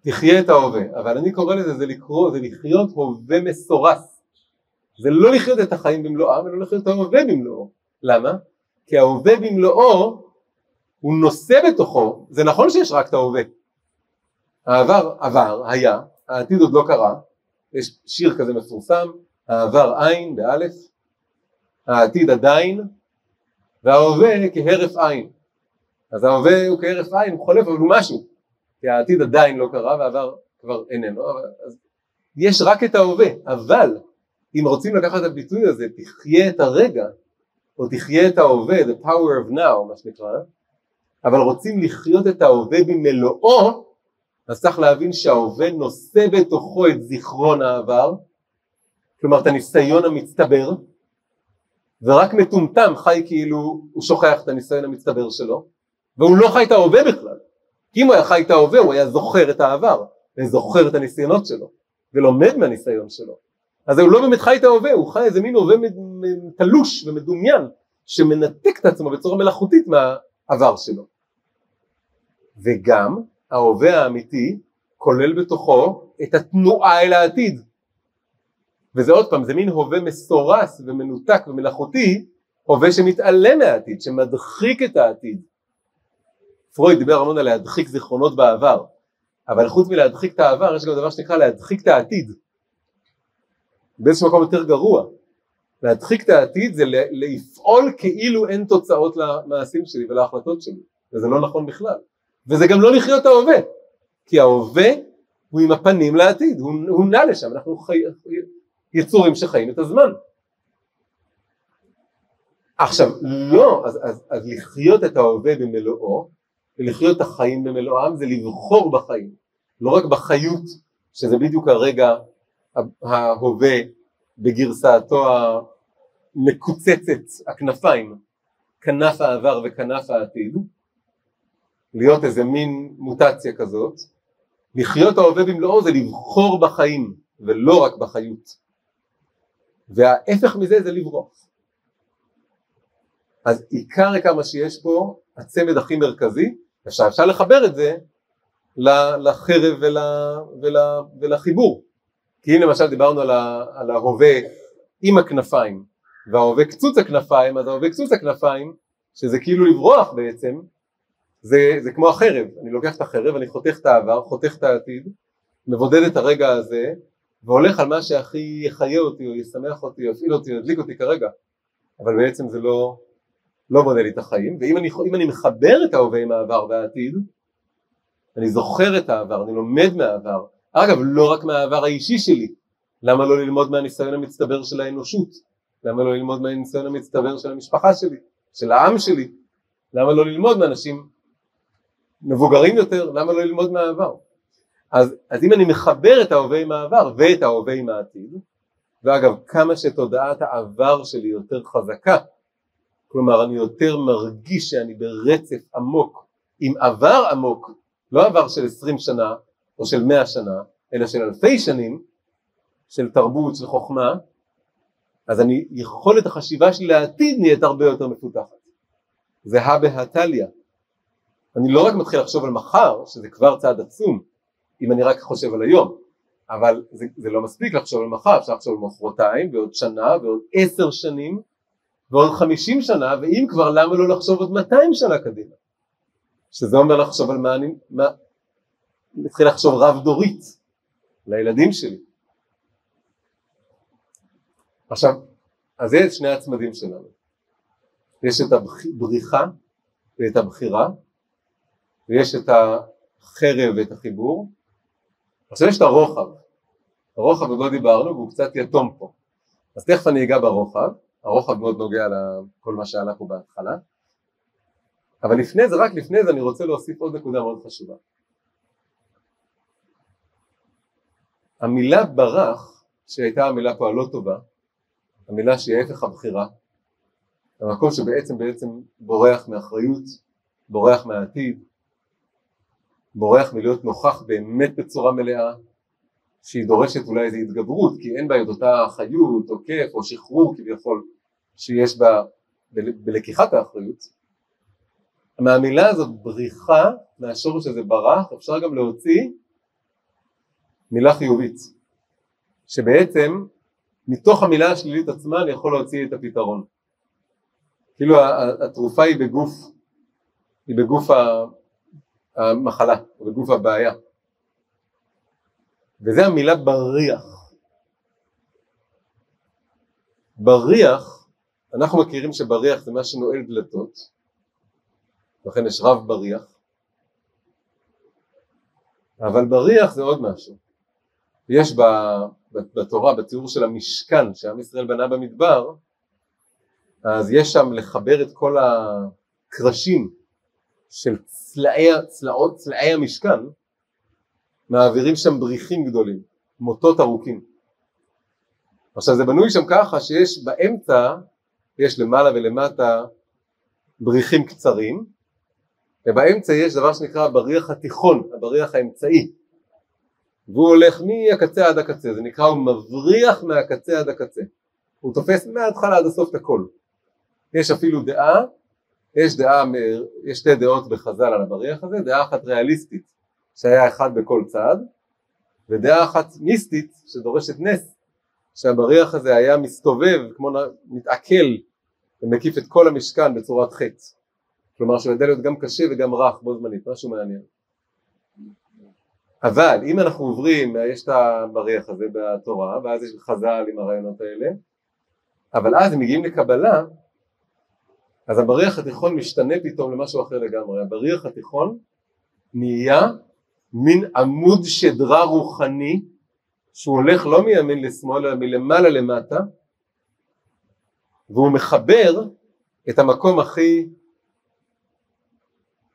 A: תחיה את ההווה, אבל אני קורא לזה, זה לקרוא, זה לחיות הווה מסורס. זה לא לחיות את החיים במלואם, ולא לחיות את ההווה במלואו. למה? כי ההווה במלואו הוא נושא בתוכו, זה נכון שיש רק את ההווה. העבר עבר, היה, העתיד עוד לא קרה, יש שיר כזה מפורסם, העבר עין באלף, העתיד עדיין, וההווה כהרף עין. אז ההווה הוא כהרף עין, הוא חולף אבל הוא משהו. כי העתיד עדיין לא קרה והעבר כבר איננו, אז יש רק את ההווה, אבל אם רוצים לקחת את הביטוי הזה, תחיה את הרגע, או תחיה את ההווה, the power of now, מה שנקרא, אבל רוצים לחיות את ההווה במלואו, אז צריך להבין שההווה נושא בתוכו את זיכרון העבר, כלומר את הניסיון המצטבר, ורק מטומטם חי כאילו הוא שוכח את הניסיון המצטבר שלו, והוא לא חי את ההווה בכלל. כי אם הוא היה חי את ההווה הוא היה זוכר את העבר וזוכר את הניסיונות שלו ולומד מהניסיון שלו אז הוא לא באמת חי את ההווה הוא חי איזה מין הווה תלוש ומדומיין שמנתק את עצמו בצורה מלאכותית מהעבר שלו וגם ההווה האמיתי כולל בתוכו את התנועה אל העתיד וזה עוד פעם זה מין הווה מסורס ומנותק ומלאכותי הווה שמתעלם מהעתיד שמדחיק את העתיד פרויד דיבר המון על להדחיק זיכרונות בעבר, אבל חוץ מלהדחיק את העבר יש גם דבר שנקרא להדחיק את העתיד. באיזשהו מקום יותר גרוע. להדחיק את העתיד זה לפעול כאילו אין תוצאות למעשים שלי ולהחלטות שלי, וזה לא נכון בכלל. וזה גם לא לחיות ההווה, כי ההווה הוא עם הפנים לעתיד, הוא, הוא נע לשם, אנחנו חי... יצורים שחיים את הזמן. עכשיו, לא, אז, אז, אז לחיות את ההווה במלואו ולחיות את החיים במלואם זה לבחור בחיים, לא רק בחיות שזה בדיוק הרגע ההווה בגרסתו המקוצצת הכנפיים, כנף העבר וכנף העתיד, להיות איזה מין מוטציה כזאת, לחיות ההווה במלואו זה לבחור בחיים ולא רק בחיות, וההפך מזה זה לברוח. אז עיקר כמה שיש פה, הצמד הכי מרכזי, עכשיו אפשר לחבר את זה לחרב ול, ול, ולחיבור. כי אם למשל דיברנו על, ה, על ההווה עם הכנפיים וההווה קצוץ הכנפיים אז ההווה קצוץ הכנפיים שזה כאילו לברוח בעצם זה, זה כמו החרב. אני לוקח את החרב אני חותך את העבר חותך את העתיד מבודד את הרגע הזה והולך על מה שהכי יחיה אותי או ישמח אותי או יפעיל אותי או ידליק אותי כרגע. אבל בעצם זה לא, לא בונה לי את החיים, ואם אני, אני מחבר את ההווה עם העבר והעתיד, אני זוכר את העבר, אני לומד מהעבר, אגב לא רק מהעבר האישי שלי, למה לא ללמוד מהניסיון המצטבר של האנושות, למה לא ללמוד מהניסיון המצטבר של המשפחה שלי, של העם שלי, למה לא ללמוד מאנשים מבוגרים יותר, למה לא ללמוד מהעבר, אז, אז אם אני מחבר את ההווה עם העבר ואת ההווה עם העתיד, ואגב כמה שתודעת העבר שלי יותר חזקה כלומר אני יותר מרגיש שאני ברצף עמוק עם עבר עמוק, לא עבר של עשרים שנה או של מאה שנה, אלא של אלפי שנים של תרבות, של חוכמה, אז אני, יכולת החשיבה שלי לעתיד נהיית הרבה יותר מפותחת. זה הא בהא תליא. אני לא רק מתחיל לחשוב על מחר, שזה כבר צעד עצום, אם אני רק חושב על היום, אבל זה, זה לא מספיק לחשוב על מחר, אפשר לחשוב על מחרתיים ועוד שנה ועוד עשר שנים ועוד חמישים שנה, ואם כבר למה לא לחשוב עוד מאתיים שנה קדימה? שזה אומר לחשוב על מה אני, מה, נתחיל לחשוב רב דורית לילדים שלי. עכשיו, אז זה שני הצמדים שלנו. יש את הבריחה ואת הבחירה, ויש את החרב ואת החיבור. עכשיו יש את הרוחב, הרוחב עוד לא דיברנו והוא קצת יתום פה, אז תכף אני אגע ברוחב, הרוחב מאוד נוגע לכל מה שעלה פה בהתחלה, אבל לפני זה, רק לפני זה אני רוצה להוסיף עוד נקודה מאוד חשובה. המילה ברח, שהייתה המילה פה הלא טובה, המילה שהיא ההפך הבחירה, המקום שבעצם בעצם בורח מאחריות, בורח מהעתיד, בורח מלהיות נוכח באמת בצורה מלאה, שהיא דורשת אולי איזו התגברות, כי אין בה את אותה חיות או כיף או שחרור כביכול שיש בה בלקיחת האחריות. מהמילה הזאת בריחה, מהשורש הזה ברח, אפשר גם להוציא מילה חיובית, שבעצם מתוך המילה השלילית עצמה אני יכול להוציא את הפתרון. כאילו התרופה היא בגוף, היא בגוף המחלה, בגוף הבעיה. וזה המילה בריח. בריח, אנחנו מכירים שבריח זה מה שנועל דלתות, לכן יש רב בריח, אבל בריח זה עוד משהו. יש בתורה, בתיאור של המשכן שעם ישראל בנה במדבר, אז יש שם לחבר את כל הקרשים של צלעי, צלעות, צלעי המשכן, מעבירים שם בריחים גדולים, מוטות ארוכים. עכשיו זה בנוי שם ככה שיש באמצע, יש למעלה ולמטה בריחים קצרים, ובאמצע יש דבר שנקרא הבריח התיכון, הבריח האמצעי, והוא הולך מהקצה עד הקצה, זה נקרא הוא מבריח מהקצה עד הקצה, הוא תופס מההתחלה עד הסוף את הכל. יש אפילו דעה, יש דעה, יש שתי דעות בחז"ל על הבריח הזה, דעה אחת ריאליסטית שהיה אחד בכל צד, ודעה אחת מיסטית שדורשת נס, שהבריח הזה היה מסתובב כמו מתעכל ומקיף את כל המשכן בצורת חטא, כלומר שהוא ידע להיות גם קשה וגם רך בו זמנית, משהו מעניין. אבל אם אנחנו עוברים, יש את הבריח הזה בתורה, ואז יש חז"ל עם הרעיונות האלה, אבל אז הם מגיעים לקבלה, אז הבריח התיכון משתנה פתאום למשהו אחר לגמרי, הבריח התיכון נהיה מין עמוד שדרה רוחני שהוא הולך לא מימין לשמאל אלא מלמעלה למטה והוא מחבר את המקום הכי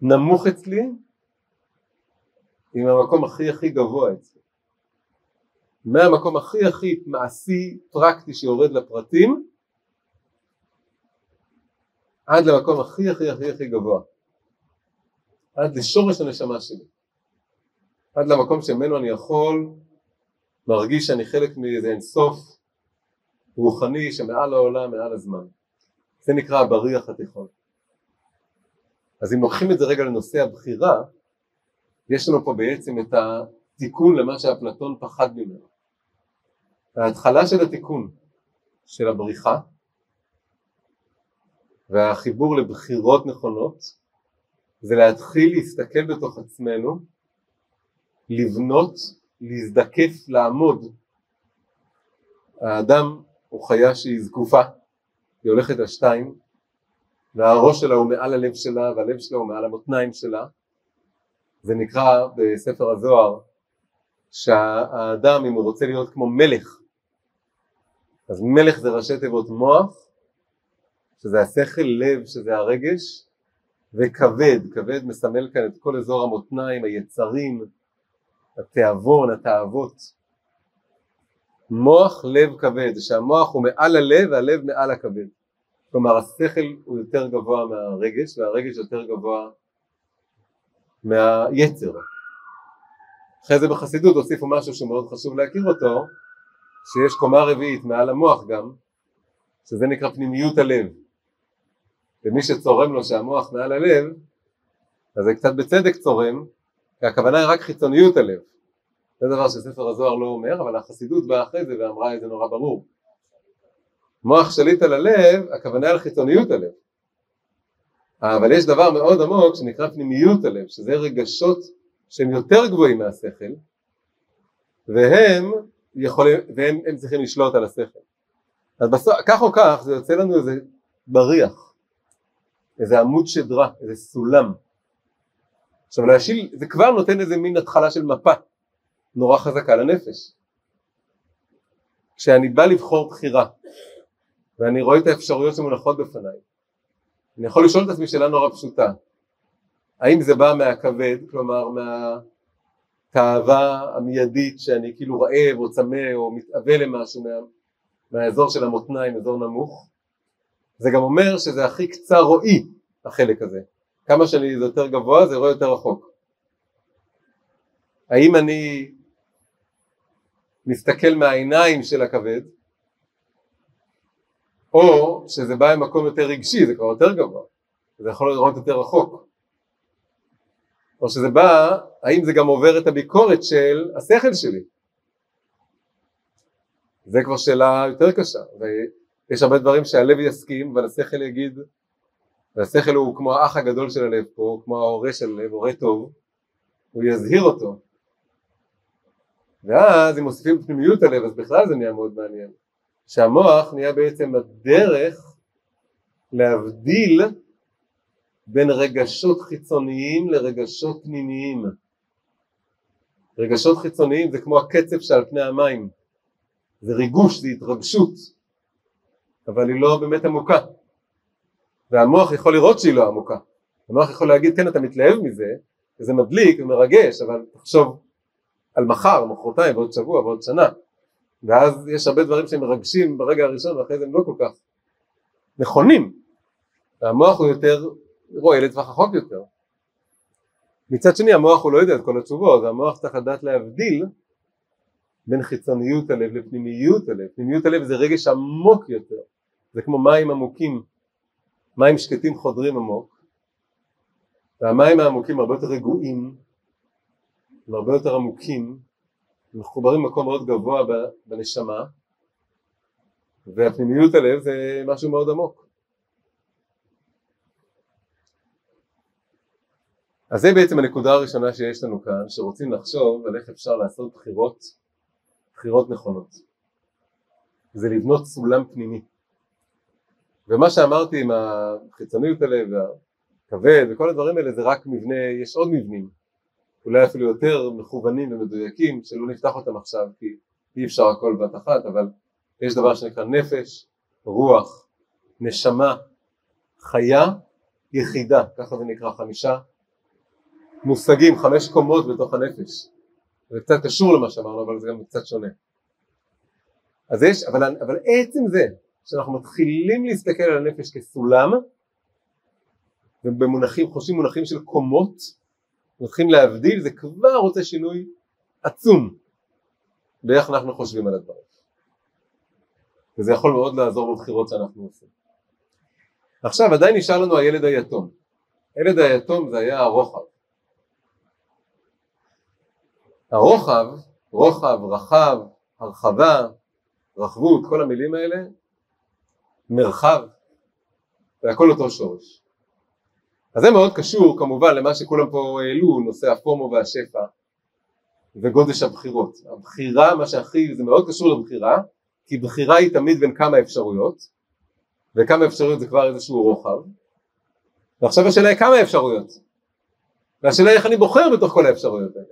A: נמוך אצלי עם המקום הכי הכי גבוה אצלי. מהמקום הכי הכי מעשי פרקטי שיורד לפרטים עד למקום הכי הכי הכי הכי גבוה עד לשורש הנשמה שלי עד למקום שממנו אני יכול מרגיש שאני חלק מאיזה אינסוף רוחני שמעל העולם, מעל הזמן. זה נקרא הבריח התיכון. אז אם לוקחים את זה רגע לנושא הבחירה, יש לנו פה בעצם את התיקון למה שאפלטון פחד ממנו. ההתחלה של התיקון של הבריחה והחיבור לבחירות נכונות זה להתחיל להסתכל בתוך עצמנו לבנות, להזדקף, לעמוד. האדם הוא חיה שהיא זקופה, היא הולכת על שתיים, והראש שלה הוא מעל הלב שלה והלב שלה הוא מעל המותניים שלה. זה נקרא בספר הזוהר שהאדם אם הוא רוצה להיות כמו מלך, אז מלך זה ראשי תיבות מוח, שזה השכל, לב שזה הרגש, וכבד, כבד מסמל כאן את כל אזור המותניים, היצרים, התיאבון, התאוות. מוח לב כבד, שהמוח הוא מעל הלב והלב מעל הכבד. כלומר השכל הוא יותר גבוה מהרגש והרגש יותר גבוה מהיצר. אחרי זה בחסידות הוסיפו משהו שמאוד חשוב להכיר אותו, שיש קומה רביעית מעל המוח גם, שזה נקרא פנימיות הלב. ומי שצורם לו שהמוח מעל הלב, אז זה קצת בצדק צורם, כי הכוונה היא רק חיצוניות הלב. זה דבר שספר הזוהר לא אומר, אבל החסידות באה אחרי זה ואמרה את זה נורא ברור. מוח שליט על הלב, הכוונה על חיצוניות הלב. אבל יש דבר מאוד עמוק שנקרא פנימיות הלב, שזה רגשות שהם יותר גבוהים מהשכל, והם יכולים, והם צריכים לשלוט על השכל. אז בסוף, כך או כך, זה יוצא לנו איזה בריח. איזה עמוד שדרה, איזה סולם. עכשיו להשיל, זה כבר נותן איזה מין התחלה של מפה נורא חזקה לנפש. כשאני בא לבחור בחירה ואני רואה את האפשרויות שמונחות בפניי, אני יכול לשאול את עצמי שאלה נורא פשוטה, האם זה בא מהכבד, כלומר מהתאווה המיידית שאני כאילו רעב או צמא או מתאווה למשהו מה, מהאזור של המותניים, אזור נמוך, זה גם אומר שזה הכי קצר רואי החלק הזה, כמה שאני זה יותר גבוה זה רואה יותר רחוק. האם אני מסתכל מהעיניים של הכבד, או שזה בא ממקום יותר רגשי, זה כבר יותר גבוה, זה יכול לראות יותר רחוק. או שזה בא, האם זה גם עובר את הביקורת של השכל שלי? זה כבר שאלה יותר קשה, ויש הרבה דברים שהלב יסכים, אבל השכל יגיד, והשכל הוא כמו האח הגדול של הלב פה, כמו ההורה של הלב, הורה טוב, הוא יזהיר אותו. ואז אם מוסיפים פנימיות הלב, אז בכלל זה נהיה מאוד מעניין. שהמוח נהיה בעצם הדרך להבדיל בין רגשות חיצוניים לרגשות פנימיים. רגשות חיצוניים זה כמו הקצב שעל פני המים, זה ריגוש, זה התרגשות, אבל היא לא באמת עמוקה. והמוח יכול לראות שהיא לא עמוקה. המוח יכול להגיד כן אתה מתלהב מזה, וזה מדליק ומרגש, אבל תחשוב על מחר, מחרתיים, ועוד שבוע ועוד שנה. ואז יש הרבה דברים שהם מרגשים ברגע הראשון ואחרי זה הם לא כל כך נכונים. והמוח הוא יותר רואה לטווח רחוק יותר. מצד שני המוח הוא לא יודע את כל התשובות, והמוח צריך לדעת להבדיל בין חיצוניות הלב לפנימיות הלב. פנימיות הלב זה רגש עמוק יותר, זה כמו מים עמוקים, מים שקטים חודרים עמוק, והמים העמוקים הרבה יותר רגועים, הם הרבה יותר עמוקים, מחוברים במקום מאוד גבוה בנשמה, והפנימיות הלב זה משהו מאוד עמוק. אז זה בעצם הנקודה הראשונה שיש לנו כאן, שרוצים לחשוב על איך אפשר לעשות בחירות, בחירות נכונות. זה לבנות סולם פנימי. ומה שאמרתי עם החיצוניות הלב והכבד וכל הדברים האלה זה רק מבנה, יש עוד מבנים, אולי אפילו יותר מכוונים ומדויקים, שלא נפתח אותם עכשיו כי אי אפשר הכל בת אחת, אבל יש דבר שנקרא נפש, רוח, נשמה, חיה, יחידה, ככה זה נקרא, חמישה מושגים, חמש קומות בתוך הנפש. זה קצת קשור למה שאמרנו, אבל זה גם קצת שונה. אז יש, אבל, אבל עצם זה שאנחנו מתחילים להסתכל על הנפש כסולם, ובמונחים, חושבים מונחים של קומות, מתחילים להבדיל, זה כבר רוצה שינוי עצום באיך אנחנו חושבים על הדברים. וזה יכול מאוד לעזור בבחירות שאנחנו עושים. עכשיו עדיין נשאר לנו הילד היתום. הילד היתום זה היה הרוחב. הרוחב, רוחב, רחב, הרחבה, רחבות, כל המילים האלה, מרחב, זה הכל אותו שורש. אז זה מאוד קשור כמובן למה שכולם פה העלו, נושא הפומו והשפע וגודש הבחירות. הבחירה, מה שהכי, זה מאוד קשור לבחירה, כי בחירה היא תמיד בין כמה אפשרויות, וכמה אפשרויות זה כבר איזשהו רוחב, ועכשיו השאלה היא כמה אפשרויות, והשאלה היא איך אני בוחר בתוך כל האפשרויות האלה.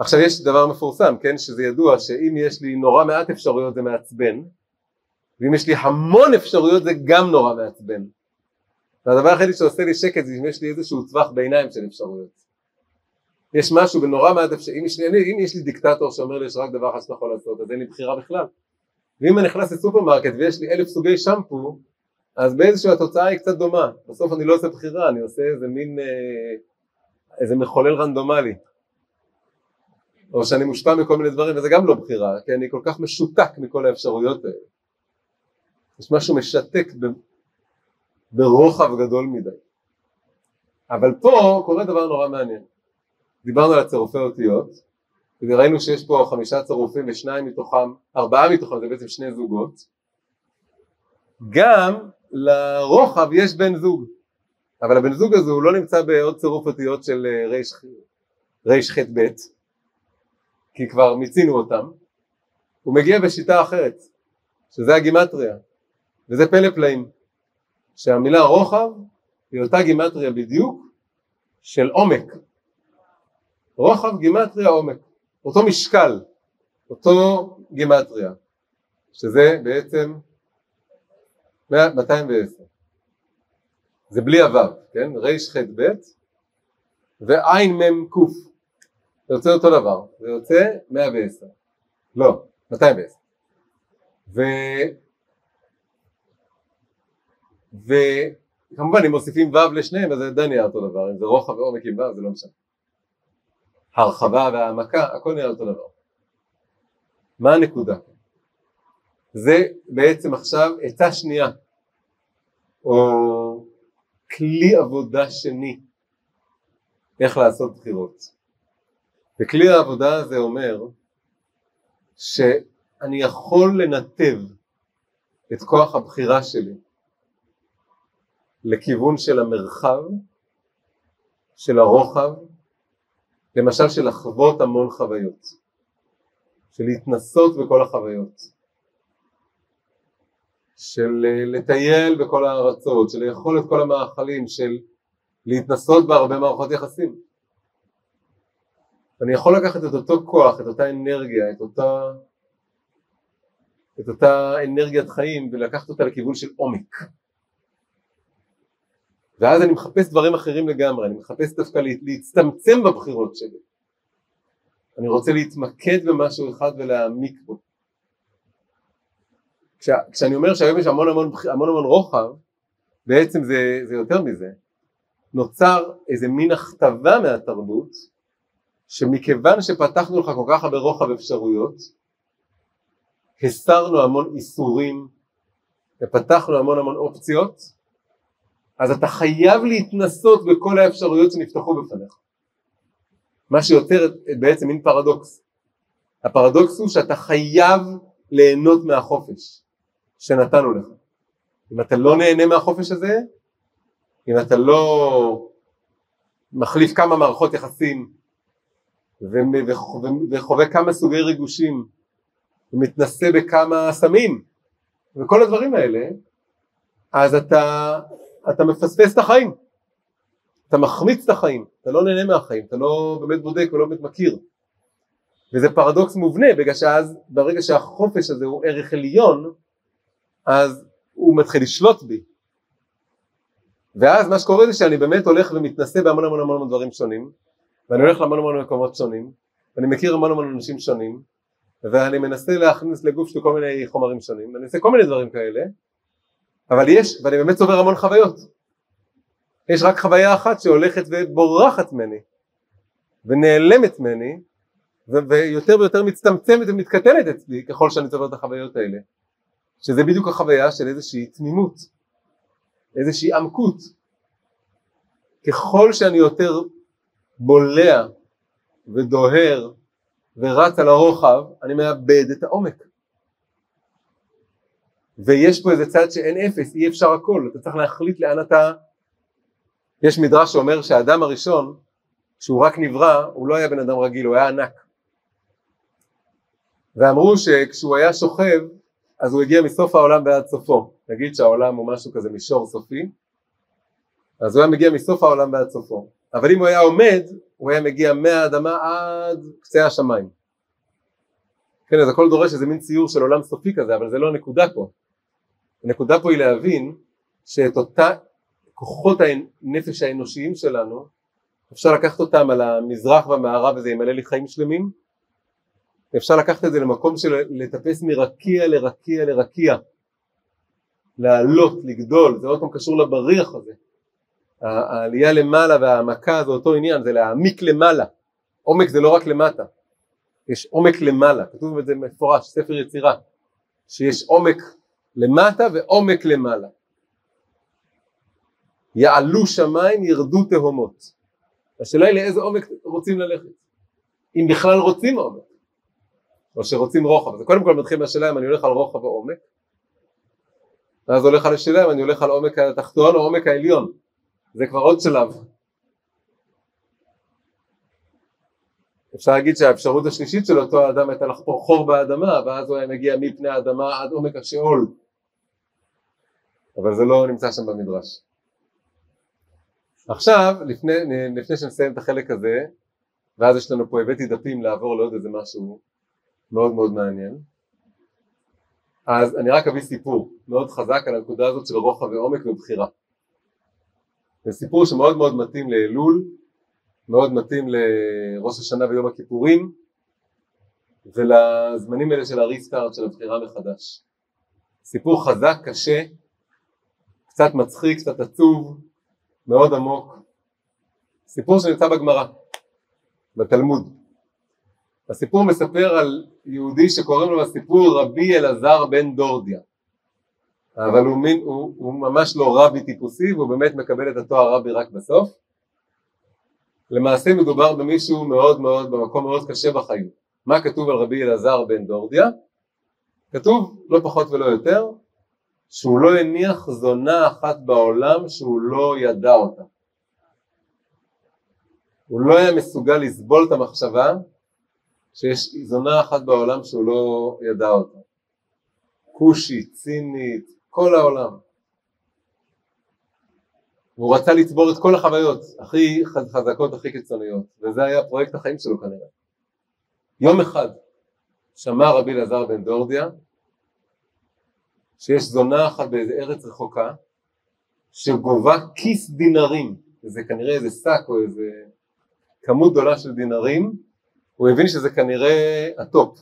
A: עכשיו יש דבר מפורסם, כן, שזה ידוע שאם יש לי נורא מעט אפשרויות זה מעצבן, ואם יש לי המון אפשרויות זה גם נורא מעצבן. והדבר היחידי שעושה לי שקט זה אם יש לי איזשהו טווח ביניים של אפשרויות. יש משהו בנורא מעט אפשרויות, אם, אם יש לי דיקטטור שאומר לי יש רק דבר אחד שאתה יכול לעשות, אז אין לי בחירה בכלל. ואם אני נכנס לסופרמרקט ויש לי אלף סוגי שמפו, אז באיזשהו התוצאה היא קצת דומה. בסוף אני לא עושה בחירה, אני עושה איזה מין, אה, איזה מחולל רנדומלי. או שאני מושפע מכל מיני דברים וזה גם לא בחירה, כי אני כל כך משותק מכל האפשרויות האלה. יש משהו משתק ב, ברוחב גדול מדי. אבל פה קורה דבר נורא מעניין. דיברנו על הצירופי אותיות, וראינו שיש פה חמישה צירופים ושניים מתוכם, ארבעה מתוכם זה בעצם שני זוגות. גם לרוחב יש בן זוג, אבל הבן זוג הזה הוא לא נמצא בעוד צירוף אותיות של רח"ב, כי כבר מיצינו אותם, הוא מגיע בשיטה אחרת, שזה הגימטריה, וזה פלא פלאים, שהמילה רוחב היא אותה גימטריה בדיוק של עומק. רוחב גימטריה עומק, אותו משקל, אותו גימטריה, שזה בעצם 210. זה בלי הוו, כן? רח"ב ועין מ"ם ק. זה יוצא אותו דבר, זה יוצא 110. לא, 210. ו... וכמובן אם מוסיפים ו' לשניהם אז זה עדיין נהיה אותו דבר, אם זה רוחב ועומק עם ו' זה לא משנה. הרחבה והעמקה, הכל נהיה אותו דבר. מה הנקודה? זה בעצם עכשיו עצה שנייה, או כלי עבודה שני, איך לעשות בחירות. וכלי העבודה הזה אומר שאני יכול לנתב את כוח הבחירה שלי לכיוון של המרחב, של הרוחב, למשל של לחוות המון חוויות, של להתנסות בכל החוויות, של אה, לטייל בכל הארצות, של לאכול את כל המאכלים, של להתנסות בהרבה מערכות יחסים. אני יכול לקחת את אותו כוח, את אותה אנרגיה, את אותה, את אותה אנרגיית חיים ולקחת אותה לכיוון של עומק. ואז אני מחפש דברים אחרים לגמרי, אני מחפש דווקא להצטמצם בבחירות שלי. אני רוצה להתמקד במשהו אחד ולהעמיק בו. כש, כשאני אומר שהיום יש המון המון, המון המון רוחב, בעצם זה, זה יותר מזה. נוצר איזה מין הכתבה מהתרבות, שמכיוון שפתחנו לך כל כך הרבה רוחב אפשרויות, הסרנו המון איסורים ופתחנו המון המון אופציות, אז אתה חייב להתנסות בכל האפשרויות שנפתחו בפניך. מה שיוצר בעצם מין פרדוקס. הפרדוקס הוא שאתה חייב ליהנות מהחופש שנתנו לך. אם אתה לא נהנה מהחופש הזה, אם אתה לא מחליף כמה מערכות יחסים וחווה כמה סוגי ריגושים ומתנסה בכמה סמים וכל הדברים האלה, אז אתה אתה מפספס את החיים, אתה מחמיץ את החיים, אתה לא נהנה מהחיים, אתה לא באמת בודק ולא באמת מכיר. וזה פרדוקס מובנה, בגלל שאז ברגע שהחופש הזה הוא ערך עליון, אז הוא מתחיל לשלוט בי. ואז מה שקורה זה שאני באמת הולך ומתנסה בהמון המון המון דברים שונים, ואני הולך להמון המון מקומות שונים, ואני מכיר המון המון אנשים שונים, ואני מנסה להכניס לגוף שלי כל מיני חומרים שונים, ואני עושה כל מיני דברים כאלה, אבל יש, ואני באמת צובר המון חוויות. יש רק חוויה אחת שהולכת ובורחת ממני, ונעלמת ממני, ויותר ויותר מצטמצמת ומתקטנת אצלי ככל שאני צובר את החוויות האלה. שזה בדיוק החוויה של איזושהי תמימות, איזושהי עמקות. ככל שאני יותר בולע ודוהר ורץ על הרוחב, אני מאבד את העומק. ויש פה איזה צד שאין אפס, אי אפשר הכל, אתה צריך להחליט לאן אתה... יש מדרש שאומר שהאדם הראשון, כשהוא רק נברא, הוא לא היה בן אדם רגיל, הוא היה ענק. ואמרו שכשהוא היה שוכב, אז הוא הגיע מסוף העולם ועד סופו. נגיד שהעולם הוא משהו כזה מישור סופי, אז הוא היה מגיע מסוף העולם ועד סופו. אבל אם הוא היה עומד, הוא היה מגיע מהאדמה עד קצה השמיים. כן, אז הכל דורש איזה מין ציור של עולם סופי כזה, אבל זה לא הנקודה פה. הנקודה פה היא להבין שאת אותה כוחות הנפש האנושיים שלנו אפשר לקחת אותם על המזרח והמערב וזה ימלא לי חיים שלמים ואפשר לקחת את זה למקום של לטפס מרקיע לרקיע לרקיע לעלות, לגדול, זה עוד פעם קשור לבריח הזה העלייה למעלה והעמקה זה אותו עניין, זה להעמיק למעלה עומק זה לא רק למטה יש עומק למעלה, כתוב את זה מפורש, ספר יצירה שיש עומק למטה ועומק למעלה. יעלו שמיים ירדו תהומות. השאלה היא לאיזה עומק רוצים ללכת. אם בכלל רוצים עומק, או שרוצים רוחב. אז קודם כל מתחיל מהשאלה אם אני הולך על רוחב או עומק, ואז הולך על השאלה אם אני הולך על עומק התחתון או עומק העליון. זה כבר עוד שלב. אפשר להגיד שהאפשרות השלישית של אותו האדם הייתה לחפור חור באדמה ואז הוא היה מגיע מפני האדמה עד עומק השאול אבל זה לא נמצא שם במדרש. עכשיו, לפני, לפני שנסיים את החלק הזה, ואז יש לנו פה, הבאתי דפים לעבור לעוד איזה משהו מאוד מאוד מעניין. אז אני רק אביא סיפור מאוד חזק על הנקודה הזאת של רוחב ועומק ובחירה. זה סיפור שמאוד מאוד מתאים לאלול, מאוד מתאים לראש השנה ויום הכיפורים, ולזמנים האלה של הריסטארט של הבחירה מחדש. סיפור חזק, קשה, קצת מצחיק, קצת עצוב, מאוד עמוק. סיפור שנמצא בגמרא, בתלמוד. הסיפור מספר על יהודי שקוראים לו הסיפור רבי אלעזר בן דורדיה. אבל הוא, מין, הוא, הוא ממש לא רבי טיפוסי והוא באמת מקבל את התואר רבי רק בסוף. למעשה מדובר במישהו מאוד מאוד, במקום מאוד קשה בחיים. מה כתוב על רבי אלעזר בן דורדיה? כתוב לא פחות ולא יותר שהוא לא הניח זונה אחת בעולם שהוא לא ידע אותה. הוא לא היה מסוגל לסבול את המחשבה שיש זונה אחת בעולם שהוא לא ידע אותה. כושית, צינית, כל העולם. והוא רצה לצבור את כל החוויות הכי חזקות, הכי קיצוניות, וזה היה פרויקט החיים שלו כנראה. יום אחד שמע רבי אלעזר בן דורדיה שיש זונה אחת באיזה ארץ רחוקה שגובה כיס דינרים, זה כנראה איזה שק או איזה כמות גדולה של דינרים, הוא הבין שזה כנראה הטופ.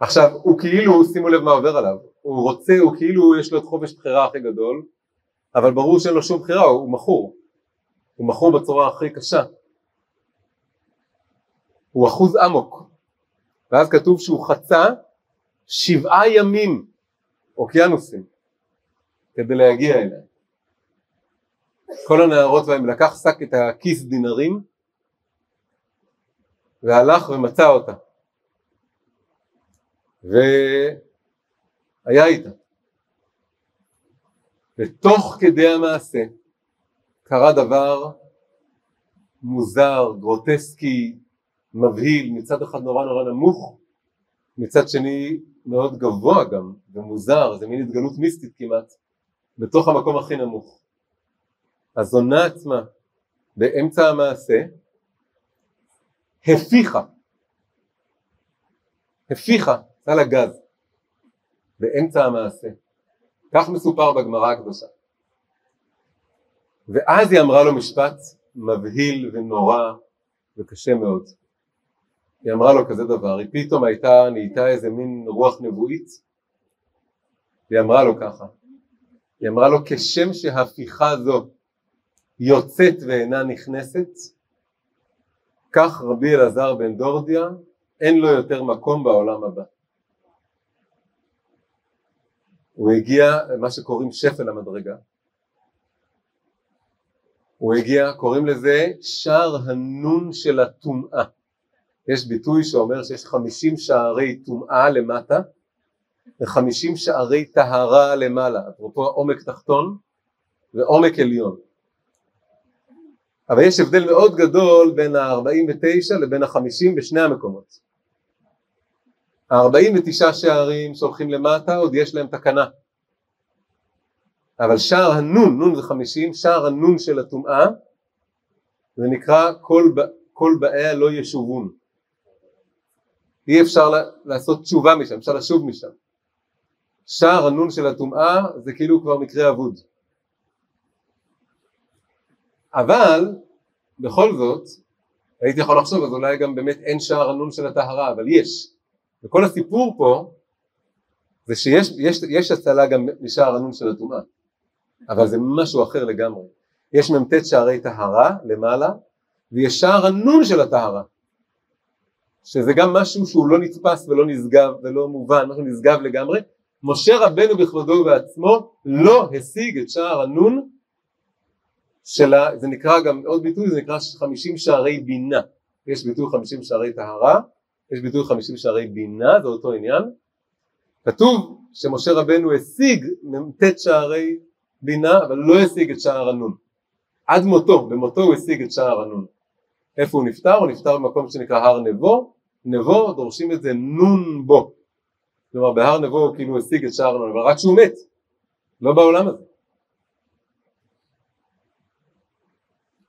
A: עכשיו, הוא כאילו, שימו לב מה עובר עליו, הוא רוצה, הוא כאילו יש לו את חופש בחירה הכי גדול, אבל ברור שאין לו שום בחירה, הוא מכור. הוא מכור בצורה הכי קשה. הוא אחוז אמוק. ואז כתוב שהוא חצה שבעה ימים אוקיינוסים כדי להגיע אליה. כל הנערות והם לקח שק את הכיס דינרים והלך ומצא אותה והיה איתה ותוך כדי המעשה קרה דבר מוזר, גרוטסקי, מבהיל, מצד אחד נורא נורא נמוך, מצד שני מאוד גבוה גם ומוזר, זה מין התגלות מיסטית כמעט, בתוך המקום הכי נמוך. הזונה עצמה באמצע המעשה הפיחה, הפיחה, עשה לה גז, באמצע המעשה. כך מסופר בגמרא הקדושה. ואז היא אמרה לו משפט מבהיל ונורא וקשה מאוד. היא אמרה לו כזה דבר, היא פתאום הייתה, נהייתה איזה מין רוח נבואית, היא אמרה לו ככה, היא אמרה לו כשם שהפיכה זו יוצאת ואינה נכנסת, כך רבי אלעזר בן דורדיה אין לו יותר מקום בעולם הבא. הוא הגיע למה שקוראים שפל המדרגה. הוא הגיע, קוראים לזה שער הנון של הטומאה. יש ביטוי שאומר שיש חמישים שערי טומאה למטה וחמישים שערי טהרה למעלה, אפרופו עומק תחתון ועומק עליון. אבל יש הבדל מאוד גדול בין ה-49 לבין ה-50 בשני המקומות. ה-49 שערים שהולכים למטה עוד יש להם תקנה. אבל שער הנון, נון זה 50, שער הנון של הטומאה זה נקרא כל, כל באיה לא ישובון. אי אפשר לעשות תשובה משם, אפשר לשוב משם. שער הנון של הטומאה זה כאילו כבר מקרה אבוד. אבל בכל זאת הייתי יכול לחשוב אז אולי גם באמת אין שער הנון של הטהרה אבל יש וכל הסיפור פה זה שיש יש, יש הצלה גם משער הנון של הטומאה אבל זה משהו אחר לגמרי יש מ"ט שערי טהרה למעלה ויש שער הנון של הטהרה שזה גם משהו שהוא לא נתפס ולא נשגב ולא מובן, משהו נשגב לגמרי. משה רבנו בכבודו ובעצמו לא השיג את שער הנון של ה... זה נקרא גם עוד ביטוי, זה נקרא חמישים שערי בינה. יש ביטוי חמישים שערי טהרה, יש ביטוי חמישים שערי בינה, זה אותו עניין. כתוב שמשה רבנו השיג מ"ט שערי בינה, אבל לא השיג את שער הנון. עד מותו, במותו הוא השיג את שער הנון. איפה הוא נפטר? הוא נפטר במקום שנקרא הר נבו, נבו דורשים את זה נון בו, כלומר בהר נבו הוא כאילו השיג את שער ארנון, אבל רק שהוא מת, לא בעולם הזה.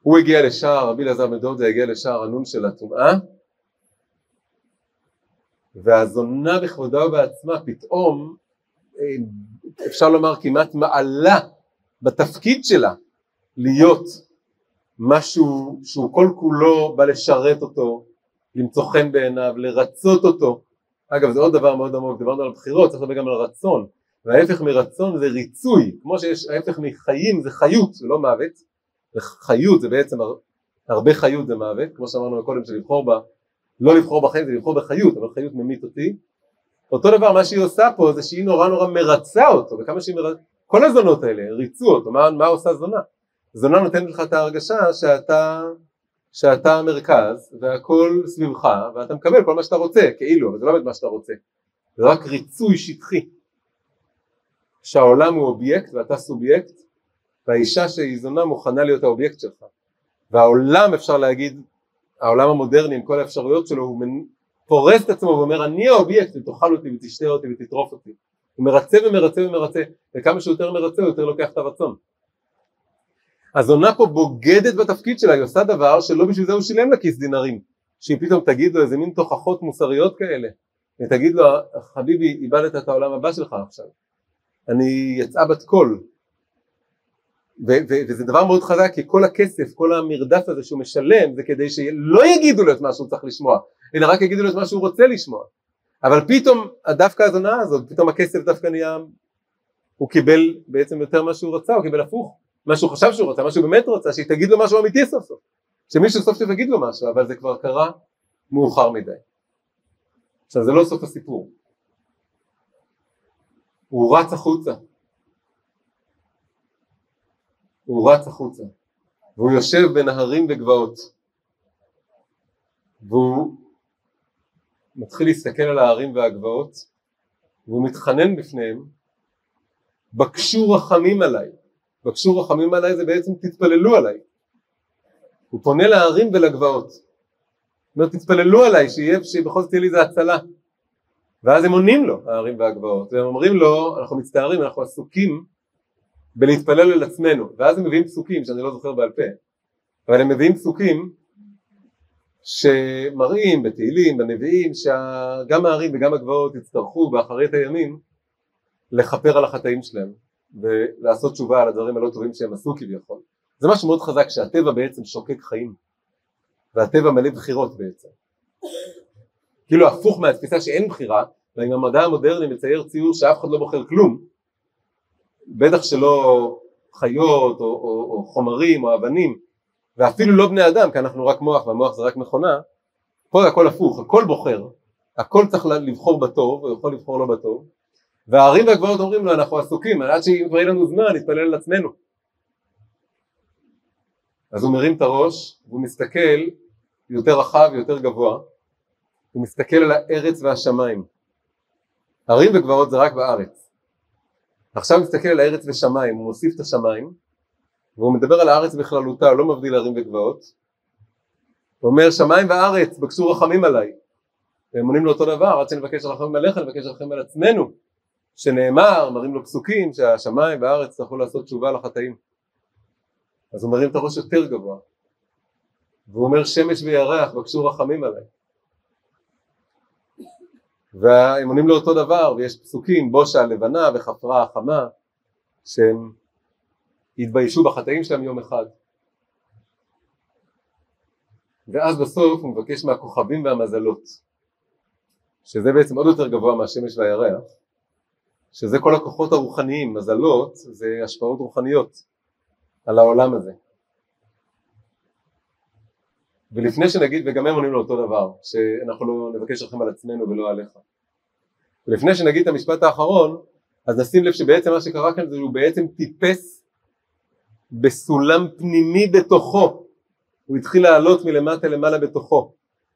A: הוא הגיע לשער, רבי אלעזר בן דודה הגיע לשער הנון של הטומאה, והזונה בכבודה ובעצמה פתאום, אה, אפשר לומר כמעט מעלה בתפקיד שלה להיות משהו שהוא כל כולו בא לשרת אותו, למצוא חן בעיניו, לרצות אותו. אגב זה עוד דבר מאוד עמוק, דיברנו על בחירות, צריך לדבר גם על רצון, וההפך מרצון זה ריצוי, כמו שיש ההפך מחיים זה חיות, זה לא מוות, וחיות זה בעצם הרבה חיות זה מוות, כמו שאמרנו קודם שלבחור בה, לא לבחור בחיים זה לבחור בחיות, אבל חיות ממית אותי. אותו דבר מה שהיא עושה פה זה שהיא נורא נורא מרצה אותו, וכמה שהיא מרצה, כל הזונות האלה ריצו אותו, מה, מה עושה זונה? זונה נותנת לך את ההרגשה שאתה, שאתה המרכז והכל סביבך ואתה מקבל כל מה שאתה רוצה, כאילו, אבל זה לא באמת מה שאתה רוצה, זה רק ריצוי שטחי. שהעולם הוא אובייקט ואתה סובייקט והאישה שהיא זונה מוכנה להיות האובייקט שלך והעולם אפשר להגיד העולם המודרני עם כל האפשרויות שלו הוא פורס את עצמו ואומר אני האובייקט ותאכל אותי ותשתה אותי ותטרוף אותי. הוא מרצה ומרצה ומרצה וכמה שיותר מרצה הוא יותר לוקח את הרצון. הזונה פה בוגדת בתפקיד שלה היא עושה דבר שלא בשביל זה הוא שילם לה כיס דינרים. שהיא פתאום תגיד לו איזה מין תוכחות מוסריות כאלה ותגיד לו חביבי איבדת את העולם הבא שלך עכשיו. הנה יצאה בת קול וזה דבר מאוד חזק כי כל הכסף, כל המרדף הזה שהוא משלם זה כדי שלא יגידו לו את מה שהוא צריך לשמוע אלא רק יגידו לו את מה שהוא רוצה לשמוע. אבל פתאום דווקא הזונה הזאת, פתאום הכסף דווקא נהיה הוא קיבל בעצם יותר מה שהוא רצה, הוא קיבל הפוך מה שהוא חשב שהוא רצה, מה שהוא באמת רצה, שהיא תגיד לו משהו אמיתי סוף סוף. שמישהו סוף סוף יגיד לו משהו, אבל זה כבר קרה מאוחר מדי. עכשיו זה לא סוף הסיפור. הוא רץ החוצה הוא רץ החוצה. והוא יושב בין ההרים וגבעות והוא מתחיל להסתכל על ההרים והגבעות והוא מתחנן בפניהם בקשו רחמים עליי. בקשו רחמים עליי זה בעצם תתפללו עליי. הוא פונה להרים ולגבעות. אומר תתפללו עליי שיהיה, שבכל זאת תהיה לי איזה הצלה. ואז הם עונים לו ההרים והגבעות. והם אומרים לו אנחנו מצטערים אנחנו עסוקים בלהתפלל על עצמנו ואז הם מביאים פסוקים שאני לא זוכר בעל פה אבל הם מביאים פסוקים שמראים בתהילים, בנביאים, שגם הערים וגם הגבעות יצטרכו באחרית הימים לכפר על החטאים שלהם ולעשות תשובה על הדברים הלא טובים שהם עשו כביכול. זה משהו מאוד חזק שהטבע בעצם שוקק חיים והטבע מלא בחירות בעצם. כאילו הפוך מהתפיסה שאין בחירה ואם המדע המודרני מצייר ציור שאף אחד לא בוחר כלום בטח שלא חיות או, או, או חומרים או אבנים ואפילו לא בני אדם כי אנחנו רק מוח והמוח זה רק מכונה פה הכל הפוך הכל בוחר הכל צריך לבחור בטוב הוא יכול לבחור לא בטוב והערים והגבעות אומרים לו אנחנו עסוקים עד שכבר יהיה לנו זמן נתפלל על עצמנו. אז הוא מרים את הראש והוא מסתכל יותר רחב יותר גבוה הוא מסתכל על הארץ והשמיים. ערים וגבעות זה רק בארץ עכשיו מסתכל על הארץ ושמיים הוא מוסיף את השמיים והוא מדבר על הארץ בכללותה, לא מבדיל ערים וגבעות. הוא אומר שמיים וארץ בקשו רחמים עליי. והם עונים לו אותו דבר, עד שנבקש רחמים עליך נבקש רחמים על עצמנו. שנאמר, מראים לו פסוקים שהשמיים והארץ צריכו לעשות תשובה לחטאים. אז הוא מרים את הראש יותר גבוה. והוא אומר שמש וירח בקשו רחמים עליי. והם עונים לו אותו דבר ויש פסוקים בושה הלבנה וחפרה החמה שהם יתביישו בחטאים שלהם יום אחד. ואז בסוף הוא מבקש מהכוכבים והמזלות שזה בעצם עוד יותר גבוה מהשמש והירח שזה כל הכוחות הרוחניים, מזלות זה השפעות רוחניות על העולם הזה ולפני שנגיד, וגם הם עונים לו אותו דבר, שאנחנו לא נבקש לכם על עצמנו ולא עליך. ולפני שנגיד את המשפט האחרון, אז נשים לב שבעצם מה שקרה כאן זה שהוא בעצם טיפס בסולם פנימי בתוכו, הוא התחיל לעלות מלמטה למעלה בתוכו.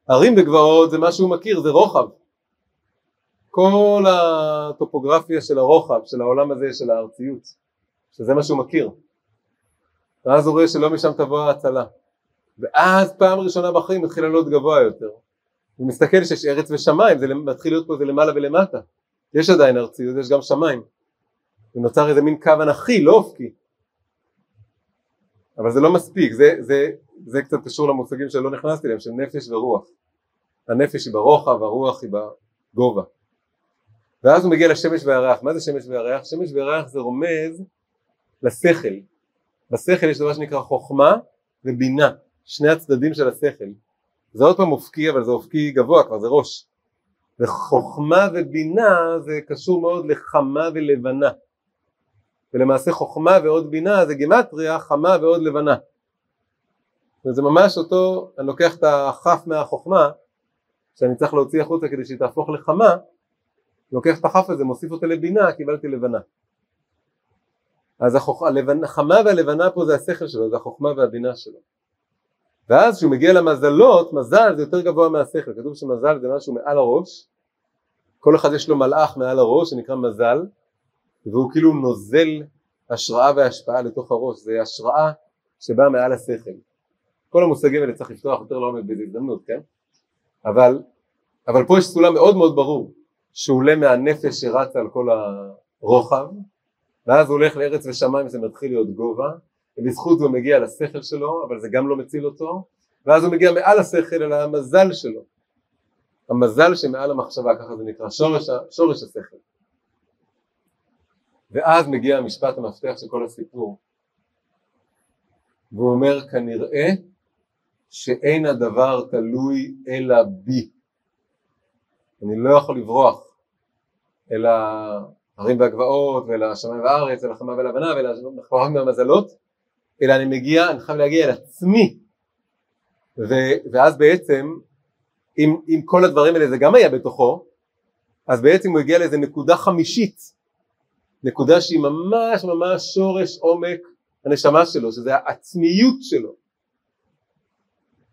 A: הרים וגבעות זה מה שהוא מכיר, זה רוחב. כל הטופוגרפיה של הרוחב, של העולם הזה, של הארציות, שזה מה שהוא מכיר. ואז הוא רואה שלא משם תבוא ההצלה. ואז פעם ראשונה בחיים מתחיל לעלות גבוה יותר. הוא מסתכל שיש ארץ ושמיים, זה מתחיל להיות פה זה למעלה ולמטה. יש עדיין ארציות, יש גם שמיים. ונוצר איזה מין קו אנכי, לא אופקי. אבל זה לא מספיק, זה, זה, זה קצת קשור למושגים שלא נכנסתי אליהם, של נפש ורוח. הנפש היא ברוחב, הרוח היא בגובה. ואז הוא מגיע לשמש והירח. מה זה שמש והירח? שמש והירח זה רומז לשכל. בשכל יש דבר שנקרא חוכמה ובינה, שני הצדדים של השכל. זה עוד פעם אופקי, אבל זה אופקי גבוה כבר, זה ראש. וחוכמה ובינה זה קשור מאוד לחמה ולבנה. ולמעשה חוכמה ועוד בינה זה גימטריה חמה ועוד לבנה. וזה ממש אותו, אני לוקח את הכף מהחוכמה שאני צריך להוציא החוצה כדי שהיא תהפוך לחמה, לוקח את הכף הזה, מוסיף אותה לבינה, קיבלתי לבנה. אז החוכ... החמה והלבנה פה זה השכל שלו, זה החוכמה והבינה שלו. ואז כשהוא מגיע למזלות, מזל זה יותר גבוה מהשכל, כתוב שמזל זה משהו מעל הראש, כל אחד יש לו מלאך מעל הראש שנקרא מזל, והוא כאילו נוזל השראה והשפעה לתוך הראש, זה השראה שבאה מעל השכל. כל המושגים האלה צריך לפתוח יותר לעומק באיזו הזדמנות, כן? אבל, אבל פה יש סולם מאוד מאוד ברור, שהוא עולה מהנפש שרצה על כל הרוחב, ואז הוא הולך לארץ ושמיים וזה מתחיל להיות גובה, ובזכות זה הוא מגיע לשכל שלו, אבל זה גם לא מציל אותו, ואז הוא מגיע מעל השכל אל המזל שלו. המזל שמעל המחשבה, ככה זה נקרא, שורש, שורש השכל. ואז מגיע המשפט המפתח של כל הסיפור, והוא אומר כנראה שאין הדבר תלוי אלא בי. אני לא יכול לברוח אל ההרים והגבעות ואל השמיים והארץ, אל החמה ולבנה ואל המחפרות מהמזלות, אלא אני מגיע, אני חייב להגיע אל עצמי. ו, ואז בעצם, אם, אם כל הדברים האלה זה גם היה בתוכו, אז בעצם הוא הגיע לאיזה נקודה חמישית, נקודה שהיא ממש ממש שורש עומק הנשמה שלו, שזה העצמיות שלו.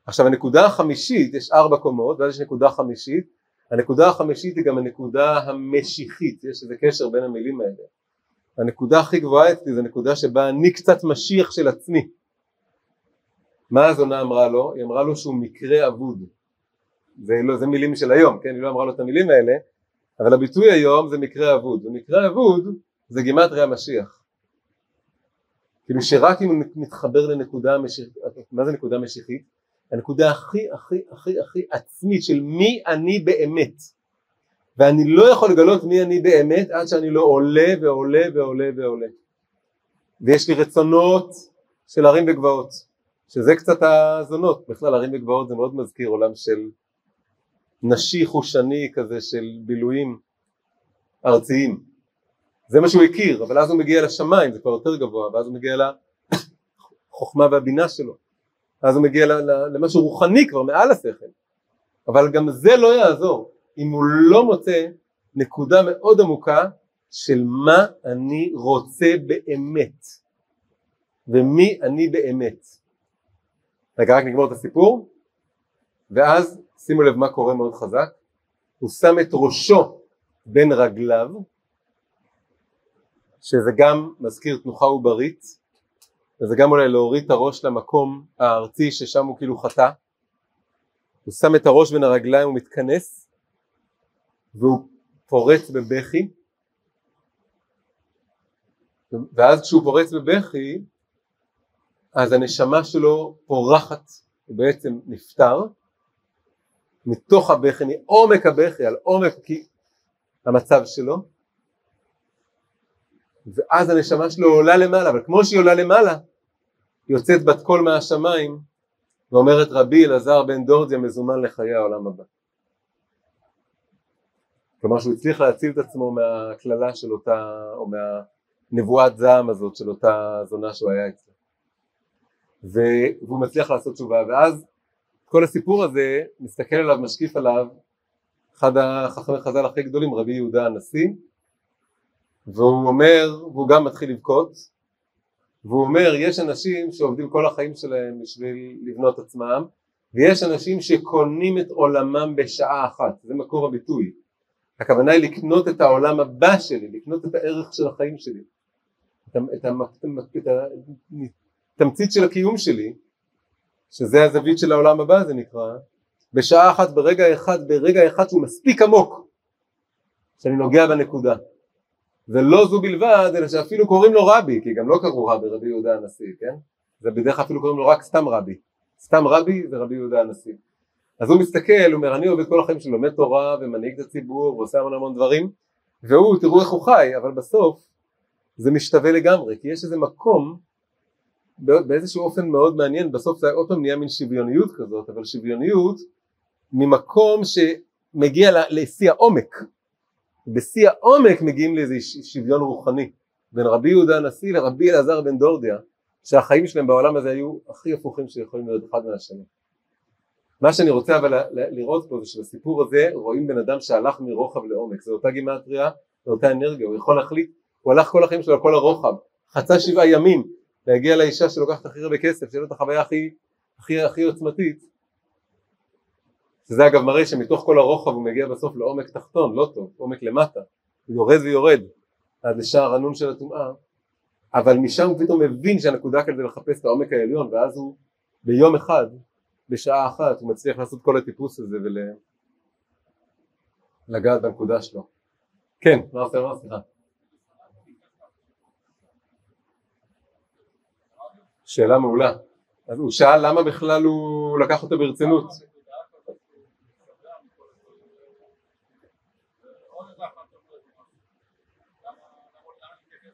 A: עכשיו הנקודה החמישית, יש ארבע קומות, ואז יש נקודה חמישית, הנקודה החמישית היא גם הנקודה המשיחית, יש איזה קשר בין המילים האלה. הנקודה הכי גבוהה אצלי זה נקודה שבה אני קצת משיח של עצמי. מה הזונה אמרה לו? היא אמרה לו שהוא מקרה אבוד. זה, לא, זה מילים של היום, כן? היא לא אמרה לו את המילים האלה, אבל הביטוי היום זה מקרה אבוד. ומקרה אבוד זה גימטרי המשיח. כאילו שרק אם מתחבר לנקודה משיחית, מה זה נקודה משיחית? הנקודה הכי הכי הכי הכי עצמית של מי אני באמת. ואני לא יכול לגלות מי אני באמת עד שאני לא עולה ועולה ועולה ועולה. ויש לי רצונות של הרים וגבעות, שזה קצת הזונות, בכלל הרים וגבעות זה מאוד מזכיר עולם של נשי חושני כזה של בילויים ארציים. זה מה שהוא הכיר, אבל אז הוא מגיע לשמיים, זה כבר יותר גבוה, ואז הוא מגיע לחוכמה והבינה שלו, אז הוא מגיע למשהו רוחני כבר מעל השכל, אבל גם זה לא יעזור אם הוא לא מוצא נקודה מאוד עמוקה של מה אני רוצה באמת. ומי אני באמת. רגע רק נגמור את הסיפור. ואז שימו לב מה קורה מאוד חזק. הוא שם את ראשו בין רגליו שזה גם מזכיר תנוחה עוברית וזה גם אולי להוריד את הראש למקום הארצי ששם הוא כאילו חטא. הוא שם את הראש בין הרגליים ומתכנס והוא פורץ בבכי. ואז כשהוא פורץ בבכי אז הנשמה שלו פורחת, הוא בעצם נפטר. מתוך הבכי, מעומק הבכי, על עומק המצב שלו. ואז הנשמה שלו עולה למעלה, אבל כמו שהיא עולה למעלה, יוצאת בת קול מהשמיים ואומרת רבי אלעזר בן דורדיה מזומן לחיי העולם הבא. כלומר שהוא הצליח להציל את עצמו מהקללה של אותה, או מהנבואת זעם הזאת של אותה זונה שהוא היה אצלו. והוא מצליח לעשות תשובה, ואז כל הסיפור הזה, מסתכל עליו, משקיף עליו, אחד החכמי חז"ל הכי גדולים, רבי יהודה הנשיא, והוא אומר, והוא גם מתחיל לבכות, והוא אומר יש אנשים שעובדים כל החיים שלהם בשביל לבנות עצמם ויש אנשים שקונים את עולמם בשעה אחת, זה מקור הביטוי. הכוונה היא לקנות את העולם הבא שלי, לקנות את הערך של החיים שלי, את, התמצית של הקיום שלי, שזה הזווית של העולם הבא זה נקרא, בשעה אחת, ברגע אחד, ברגע אחד שהוא מספיק עמוק שאני נוגע בנקודה. ולא זו בלבד, אלא שאפילו קוראים לו רבי, כי גם לא קראו רבי, רבי יהודה הנשיא, כן? זה בדרך כלל אפילו קוראים לו רק סתם רבי. סתם רבי זה רבי יהודה הנשיא. אז הוא מסתכל, הוא אומר, אני עובד כל החיים שלי, לומד תורה ומנהיג את הציבור ועושה המון המון דברים, והוא, תראו איך הוא חי, אבל בסוף זה משתווה לגמרי, כי יש איזה מקום באיזשהו אופן מאוד מעניין, בסוף זה עוד פעם נהיה מין שוויוניות כזאת, אבל שוויוניות ממקום שמגיע לשיא העומק. בשיא העומק מגיעים לאיזה שוויון רוחני בין רבי יהודה הנשיא לרבי אלעזר בן דורדיה, שהחיים שלהם בעולם הזה היו הכי הפוכים שיכולים להיות אחד מהשני. מה שאני רוצה אבל לראות פה זה שבסיפור הזה רואים בן אדם שהלך מרוחב לעומק, זו אותה גימטריה, זו אותה אנרגיה, הוא יכול להחליט, הוא הלך כל החיים שלו על כל הרוחב, חצה שבעה ימים להגיע לאישה שלוקחת הכי הרבה כסף, שיהיה לו את החוויה הכי, הכי, הכי עוצמתית, שזה אגב מראה שמתוך כל הרוחב הוא מגיע בסוף לעומק תחתון, לא טוב, עומק למטה, הוא יורד ויורד עד לשער הנון של הטומאה, אבל משם הוא פתאום מבין שהנקודה כאן זה לחפש את העומק העליון, ואז הוא ביום אחד, בשעה אחת, הוא מצליח לעשות כל הטיפוס הזה ולגעת בנקודה שלו. כן, מה רוצה לומר? סליחה. שאלה מעולה. אז הוא שאל למה בכלל הוא לקח אותו ברצינות.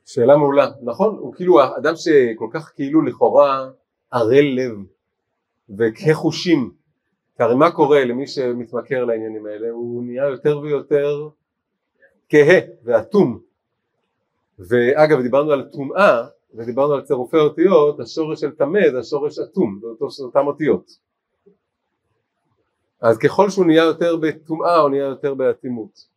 A: שאלה מעולה, נכון, הוא כאילו אדם שכל כך כאילו לכאורה ערל לב וכחושים, כי הרי מה קורה למי שמתמכר לעניינים האלה, הוא נהיה יותר ויותר כהה ואטום, ואגב דיברנו על טומאה ודיברנו על צירופי אותיות, השורש של טמא זה השורש אטום, זה אותם אותיות. אז ככל שהוא נהיה יותר בטומאה הוא נהיה יותר באטימות.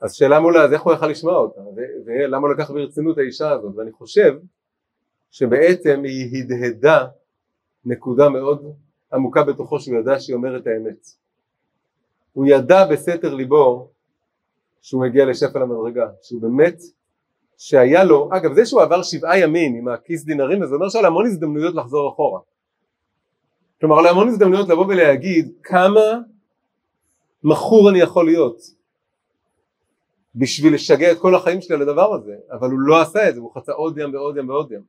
A: אז שאלה מולה, אז איך הוא יכל לשמוע אותה? ולמה הוא לקח ברצינות האישה הזאת? ואני חושב שבעצם היא הדהדה נקודה מאוד עמוקה בתוכו שהוא ידע שהיא אומרת האמת. הוא ידע בסתר ליבו שהוא הגיע לשפל המדרגה, שהוא באמת שהיה לו, אגב זה שהוא עבר שבעה ימים עם הכיס דינרים זה אומר שהיה לו המון הזדמנויות לחזור אחורה כלומר היה המון הזדמנויות לבוא ולהגיד כמה מכור אני יכול להיות בשביל לשגע את כל החיים שלי על הדבר הזה אבל הוא לא עשה את זה, הוא חצה עוד ים ועוד ים ועוד ים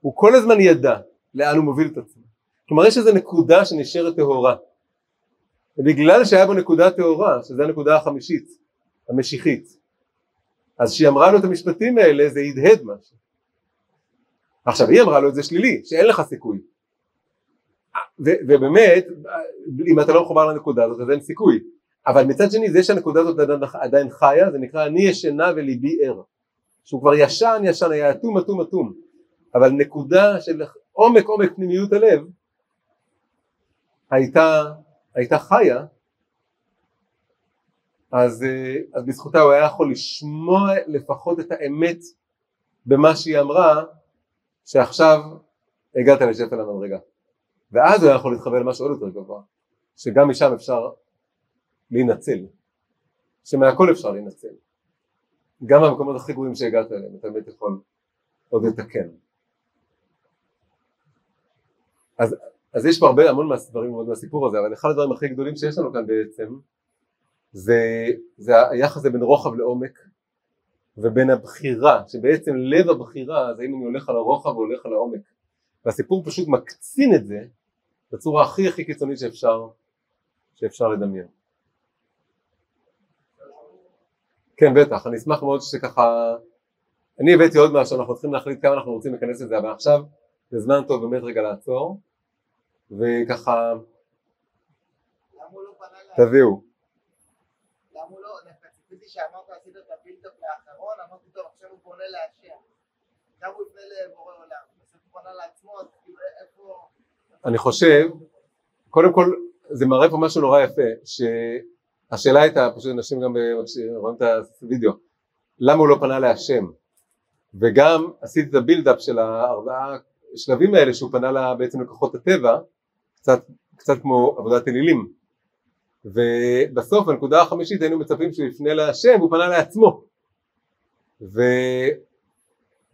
A: הוא כל הזמן ידע לאן הוא מוביל את עצמו. כלומר יש איזו נקודה שנשארת טהורה. ובגלל שהיה בו נקודה טהורה שזה הנקודה החמישית המשיחית אז כשהיא אמרה לו את המשפטים האלה זה הדהד משהו. עכשיו היא אמרה לו את זה שלילי שאין לך סיכוי. ו- ובאמת אם אתה לא מחובר לנקודה הזאת אז אין סיכוי. אבל מצד שני זה שהנקודה הזאת עדיין, עדיין חיה זה נקרא אני ישנה וליבי ער שהוא כבר ישן ישן היה אטום אטום אטום. אבל נקודה של עומק עומק פנימיות הלב הייתה, הייתה חיה אז, אה, אז בזכותה הוא היה יכול לשמוע לפחות את האמת במה שהיא אמרה שעכשיו הגעת לשפל המדרגה. ואז הוא היה יכול להתחבר למשהו עוד יותר גבוה שגם משם אפשר להינצל שמהכל אפשר להינצל. גם במקומות הכי גרועים שהגעת אליהם אתה באמת יכול עוד לתקן אז, אז יש פה הרבה המון דברים מאוד מהסיפור הזה אבל אחד הדברים הכי גדולים שיש לנו כאן בעצם זה, זה היחס הזה בין רוחב לעומק ובין הבחירה, שבעצם לב הבחירה זה אם אני הולך על הרוחב או הולך על העומק והסיפור פשוט מקצין את זה בצורה הכי הכי קיצונית שאפשר, שאפשר לדמיין. כן בטח, אני אשמח מאוד שככה, אני הבאתי עוד משהו, אנחנו צריכים להחליט כמה אנחנו רוצים להיכנס לזה, אבל עכשיו זה זמן טוב באמת רגע לעצור וככה תביאו
B: רציתי שאמרת עשית את ה build-up לאחרון, אמרתי טוב עכשיו הוא פונה להשם. עכשיו הוא יפנה לבורא עולם. בסוף הוא פונה לעצמו, אז כאילו איפה...
A: אני חושב, קודם כל זה מראה פה משהו נורא יפה, שהשאלה הייתה, פשוט אנשים גם רואים את הווידאו, למה הוא לא פנה להשם? וגם עשיתי את ה build-up של הארבעה שלבים האלה שהוא פנה לה בעצם לכוחות הטבע, קצת, קצת כמו עבודת אלילים. ובסוף הנקודה החמישית היינו מצפים שהוא יפנה להשם והוא פנה לעצמו ו...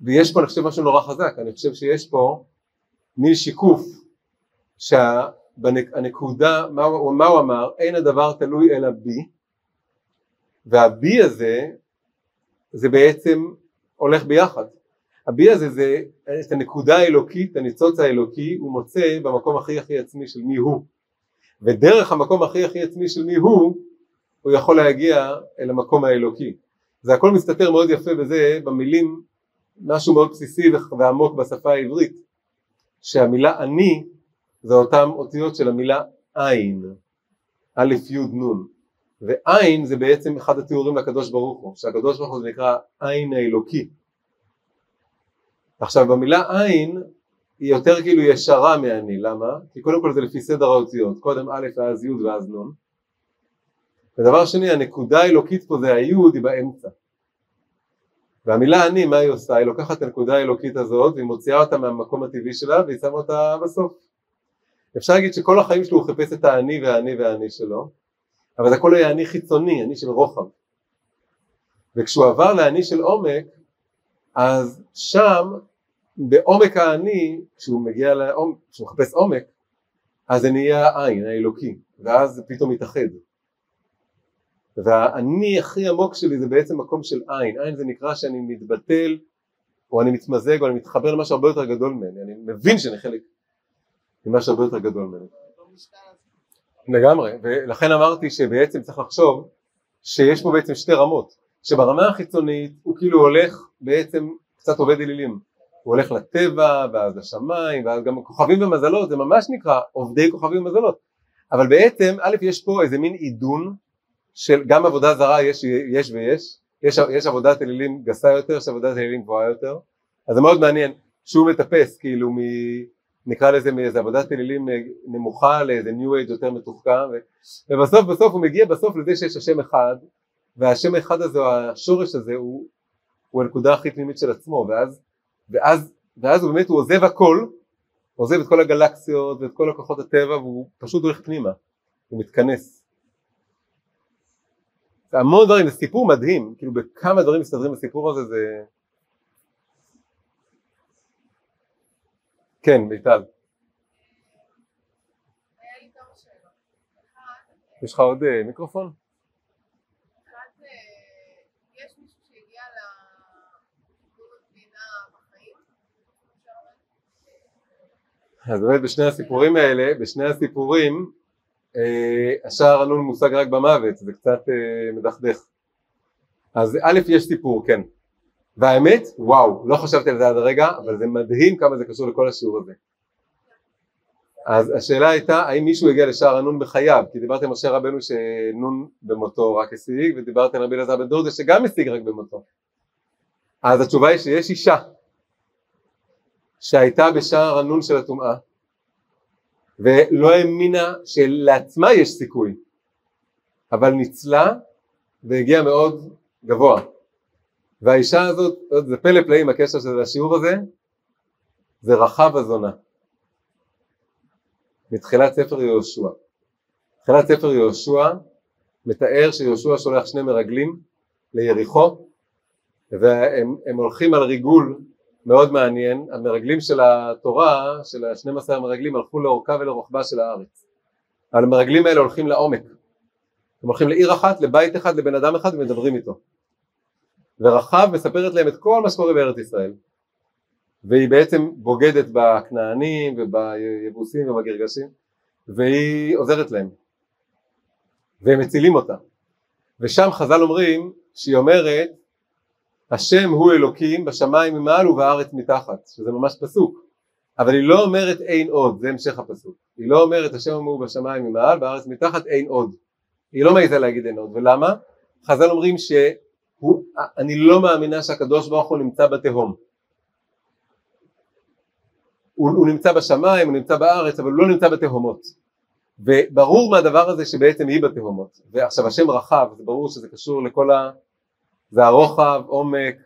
A: ויש פה אני חושב משהו נורא חזק אני חושב שיש פה מין שיקוף שהנקודה מה, מה הוא אמר אין הדבר תלוי אלא בי והבי הזה זה בעצם הולך ביחד. הבי הזה זה את הנקודה האלוקית, הניצוץ האלוקי, הוא מוצא במקום הכי הכי עצמי של מי הוא. ודרך המקום הכי הכי עצמי של מי הוא, הוא יכול להגיע אל המקום האלוקי. זה הכל מסתתר מאוד יפה בזה, במילים, משהו מאוד בסיסי ועמוק בשפה העברית, שהמילה אני זה אותן אותיות של המילה עין, א' י' נ', ועין זה בעצם אחד התיאורים לקדוש ברוך הוא, שהקדוש ברוך הוא זה נקרא עין האלוקי. עכשיו במילה עין היא יותר כאילו ישרה מאני, למה? כי קודם כל זה לפי סדר האותיות, קודם א' ואז י' ואז נ', ודבר שני הנקודה האלוקית פה זה היוד היא באמצע והמילה אני מה היא עושה? היא לוקחת את הנקודה האלוקית הזאת והיא מוציאה אותה מהמקום הטבעי שלה והיא שמה אותה בסוף אפשר להגיד שכל החיים שלו הוא חיפש את האני והאני והאני שלו אבל זה הכל היה אני חיצוני, אני של רוחב וכשהוא עבר לאני של עומק אז שם בעומק האני כשהוא מגיע לעומק, כשהוא מחפש עומק אז זה נהיה העין האלוקי ואז זה פתאום מתאחד. והאני הכי עמוק שלי זה בעצם מקום של עין, עין זה נקרא שאני מתבטל או אני מתמזג או אני מתחבר למשהו הרבה יותר גדול ממני, אני מבין שאני חלק ממשהו הרבה יותר גדול ממני. לגמרי, ולכן אמרתי שבעצם צריך לחשוב שיש פה בעצם שתי רמות, שברמה החיצונית הוא כאילו הולך בעצם קצת עובד אלילים, הוא הולך לטבע ואז לשמיים ואז גם כוכבים ומזלות, זה ממש נקרא עובדי כוכבים ומזלות, אבל בעצם א' יש פה איזה מין עידון של גם עבודה זרה יש, יש ויש, יש, יש עבודת אלילים גסה יותר, יש עבודת אלילים גבוהה יותר, אז זה מאוד מעניין שהוא מטפס כאילו מ... נקרא לזה מאיזה עבודת אלילים נמוכה לאיזה ניו אייג' יותר מתוחכם ובסוף בסוף הוא מגיע בסוף לזה שיש השם אחד והשם אחד הזה השורש הזה הוא, הוא הנקודה הכי פנימית של עצמו ואז, ואז, ואז הוא באמת הוא עוזב הכל עוזב את כל הגלקסיות ואת כל הכוחות הטבע והוא פשוט הולך פנימה הוא מתכנס זה המון דברים, זה סיפור מדהים, כאילו בכמה דברים מסתדרים בסיפור הזה זה... כן, מיטל. יש לך עוד אה, מיקרופון? אז באמת בשני הסיפורים האלה, בשני הסיפורים אה, השער הנון מושג רק במוות, זה קצת אה, מדכדך. אז א', יש סיפור, כן. והאמת, וואו, לא חשבתי על זה עד הרגע, אבל זה מדהים כמה זה קשור לכל השיעור הזה. אז השאלה הייתה, האם מישהו הגיע לשער הנון בחייו? כי דיברתם על משה רבנו שנון במותו רק השיג, ודיברתם על רבי אלעזר בן דורדה שגם השיג רק במותו. אז התשובה היא שיש אישה שהייתה בשער הנון של הטומאה, ולא האמינה שלעצמה יש סיכוי, אבל ניצלה והגיעה מאוד גבוה. והאישה הזאת, זה פלא פלאים הקשר של השיעור הזה, זה רחב הזונה. מתחילת ספר יהושע. מתחילת ספר יהושע מתאר שיהושע שולח שני מרגלים ליריחו והם הולכים על ריגול מאוד מעניין, המרגלים של התורה, של השנים עשר המרגלים הלכו לאורכה ולרוחבה של הארץ. המרגלים האלה הולכים לעומק. הם הולכים לעיר אחת, לבית אחד, לבן אדם אחד ומדברים איתו. ורחב מספרת להם את כל מה שקורה בארץ ישראל. והיא בעצם בוגדת בכנענים וביבוסים ובגרגשים והיא עוזרת להם והם מצילים אותה ושם חז"ל אומרים שהיא אומרת השם הוא אלוקים בשמיים ממעל ובארץ מתחת, שזה ממש פסוק, אבל היא לא אומרת אין עוד, זה המשך הפסוק, היא לא אומרת השם הוא בשמיים ממעל, בארץ מתחת אין עוד, היא לא מעיזה להגיד אין עוד, ולמה? חז"ל אומרים שאני לא מאמינה שהקדוש ברוך הוא נמצא בתהום, הוא, הוא נמצא בשמיים, הוא נמצא בארץ, אבל הוא לא נמצא בתהומות, וברור מהדבר הזה שבעצם היא בתהומות, ועכשיו השם רחב, זה ברור שזה קשור לכל ה... זה עומק,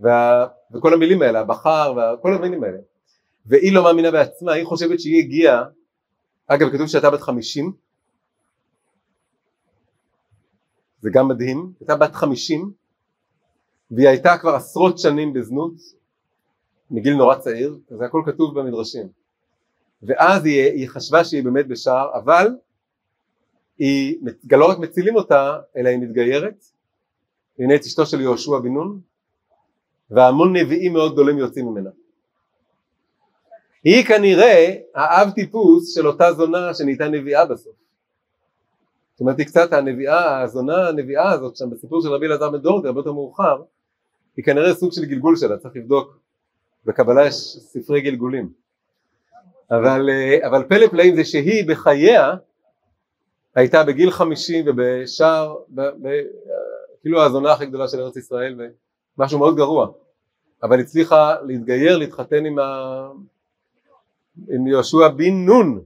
A: וה... וכל המילים האלה, הבחר, וכל המילים האלה. והיא לא מאמינה בעצמה, היא חושבת שהיא הגיעה, אגב כתוב שהייתה בת חמישים, זה גם מדהים, הייתה בת חמישים, והיא הייתה כבר עשרות שנים בזנות, מגיל נורא צעיר, זה הכל כתוב במדרשים. ואז היא, היא חשבה שהיא באמת בשער, אבל היא לא רק מצילים אותה, אלא היא מתגיירת. הנה את אשתו של יהושע בן נון, והמון נביאים מאוד גדולים יוצאים ממנה. היא כנראה האב טיפוס של אותה זונה שנהייתה נביאה בסוף. זאת אומרת היא קצת הנביאה, הזונה הנביאה הזאת שם בסיפור של רבי אלעזר בן דורדי הרבה יותר מאוחר, היא כנראה סוג של גלגול שלה, צריך לבדוק. בקבלה יש ספרי גלגולים. אבל, אה, אבל פלא פלאים זה שהיא בחייה הייתה בגיל חמישים ובשער, כאילו הזונה הכי גדולה של ארץ ישראל ומשהו מאוד גרוע, אבל הצליחה להתגייר, להתחתן עם, ה... עם יהושע בן נון,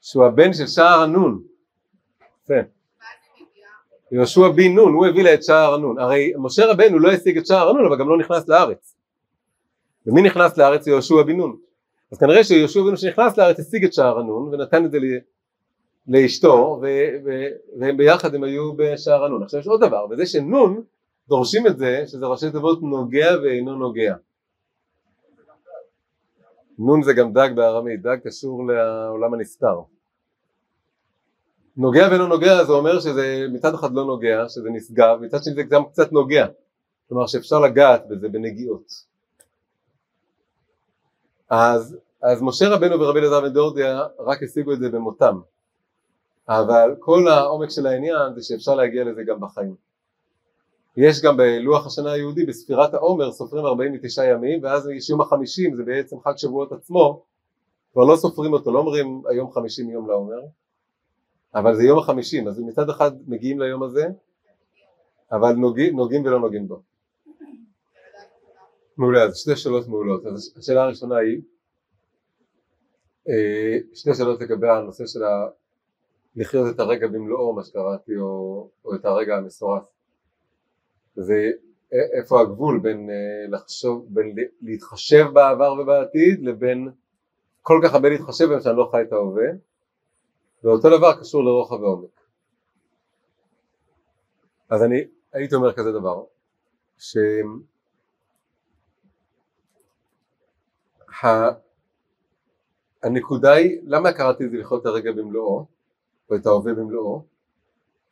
A: שהוא הבן של שער הנון. יהושע בן נון, הוא הביא לה את שער הנון. הרי משה רבנו לא השיג את שער הנון אבל גם לא נכנס לארץ. ומי נכנס לארץ? יהושע בן נון. אז כנראה שיהושע בן נון שנכנס לארץ השיג את שער הנון ונתן את זה לאשתו והם ביחד הם היו בשער הנון. עכשיו יש עוד דבר, וזה שנון דורשים את זה שזה ראשי תיבות נוגע ואינו נוגע. נון זה גם דג בארמית, דג קשור לעולם הנסתר. נוגע ואינו נוגע זה אומר שזה מצד אחד לא נוגע, שזה נשגב, מצד שני זה גם קצת נוגע, כלומר שאפשר לגעת בזה בנגיעות. אז, אז משה רבנו ורבי אלעזר בן דורדיה רק השיגו את זה במותם, אבל כל העומק של העניין זה שאפשר להגיע לזה גם בחיים. יש גם בלוח השנה היהודי בספירת העומר סופרים 49 ימים ואז יש יום החמישים זה בעצם חג שבועות עצמו. כבר לא סופרים אותו לא אומרים היום חמישים יום לעומר אבל זה יום החמישים אז מצד אחד מגיעים ליום הזה אבל נוגעים, נוגעים ולא נוגעים בו. מעולה אז שתי שאלות מעולות. אז השאלה הראשונה היא אה, שתי שאלות לגבי הנושא של ה... לחיות את הרגע במלואו מה שקראתי או, או את הרגע המסורס זה איפה הגבול בין אה, לחשוב, בין להתחשב בעבר ובעתיד לבין כל כך הרבה להתחשב בהם שאני לא חי את ההווה? ואותו דבר קשור לרוחב ועומק אז אני הייתי אומר כזה דבר שהנקודה היא למה קראתי את זה לחיות את הרגע במלואו או את ההווה במלואו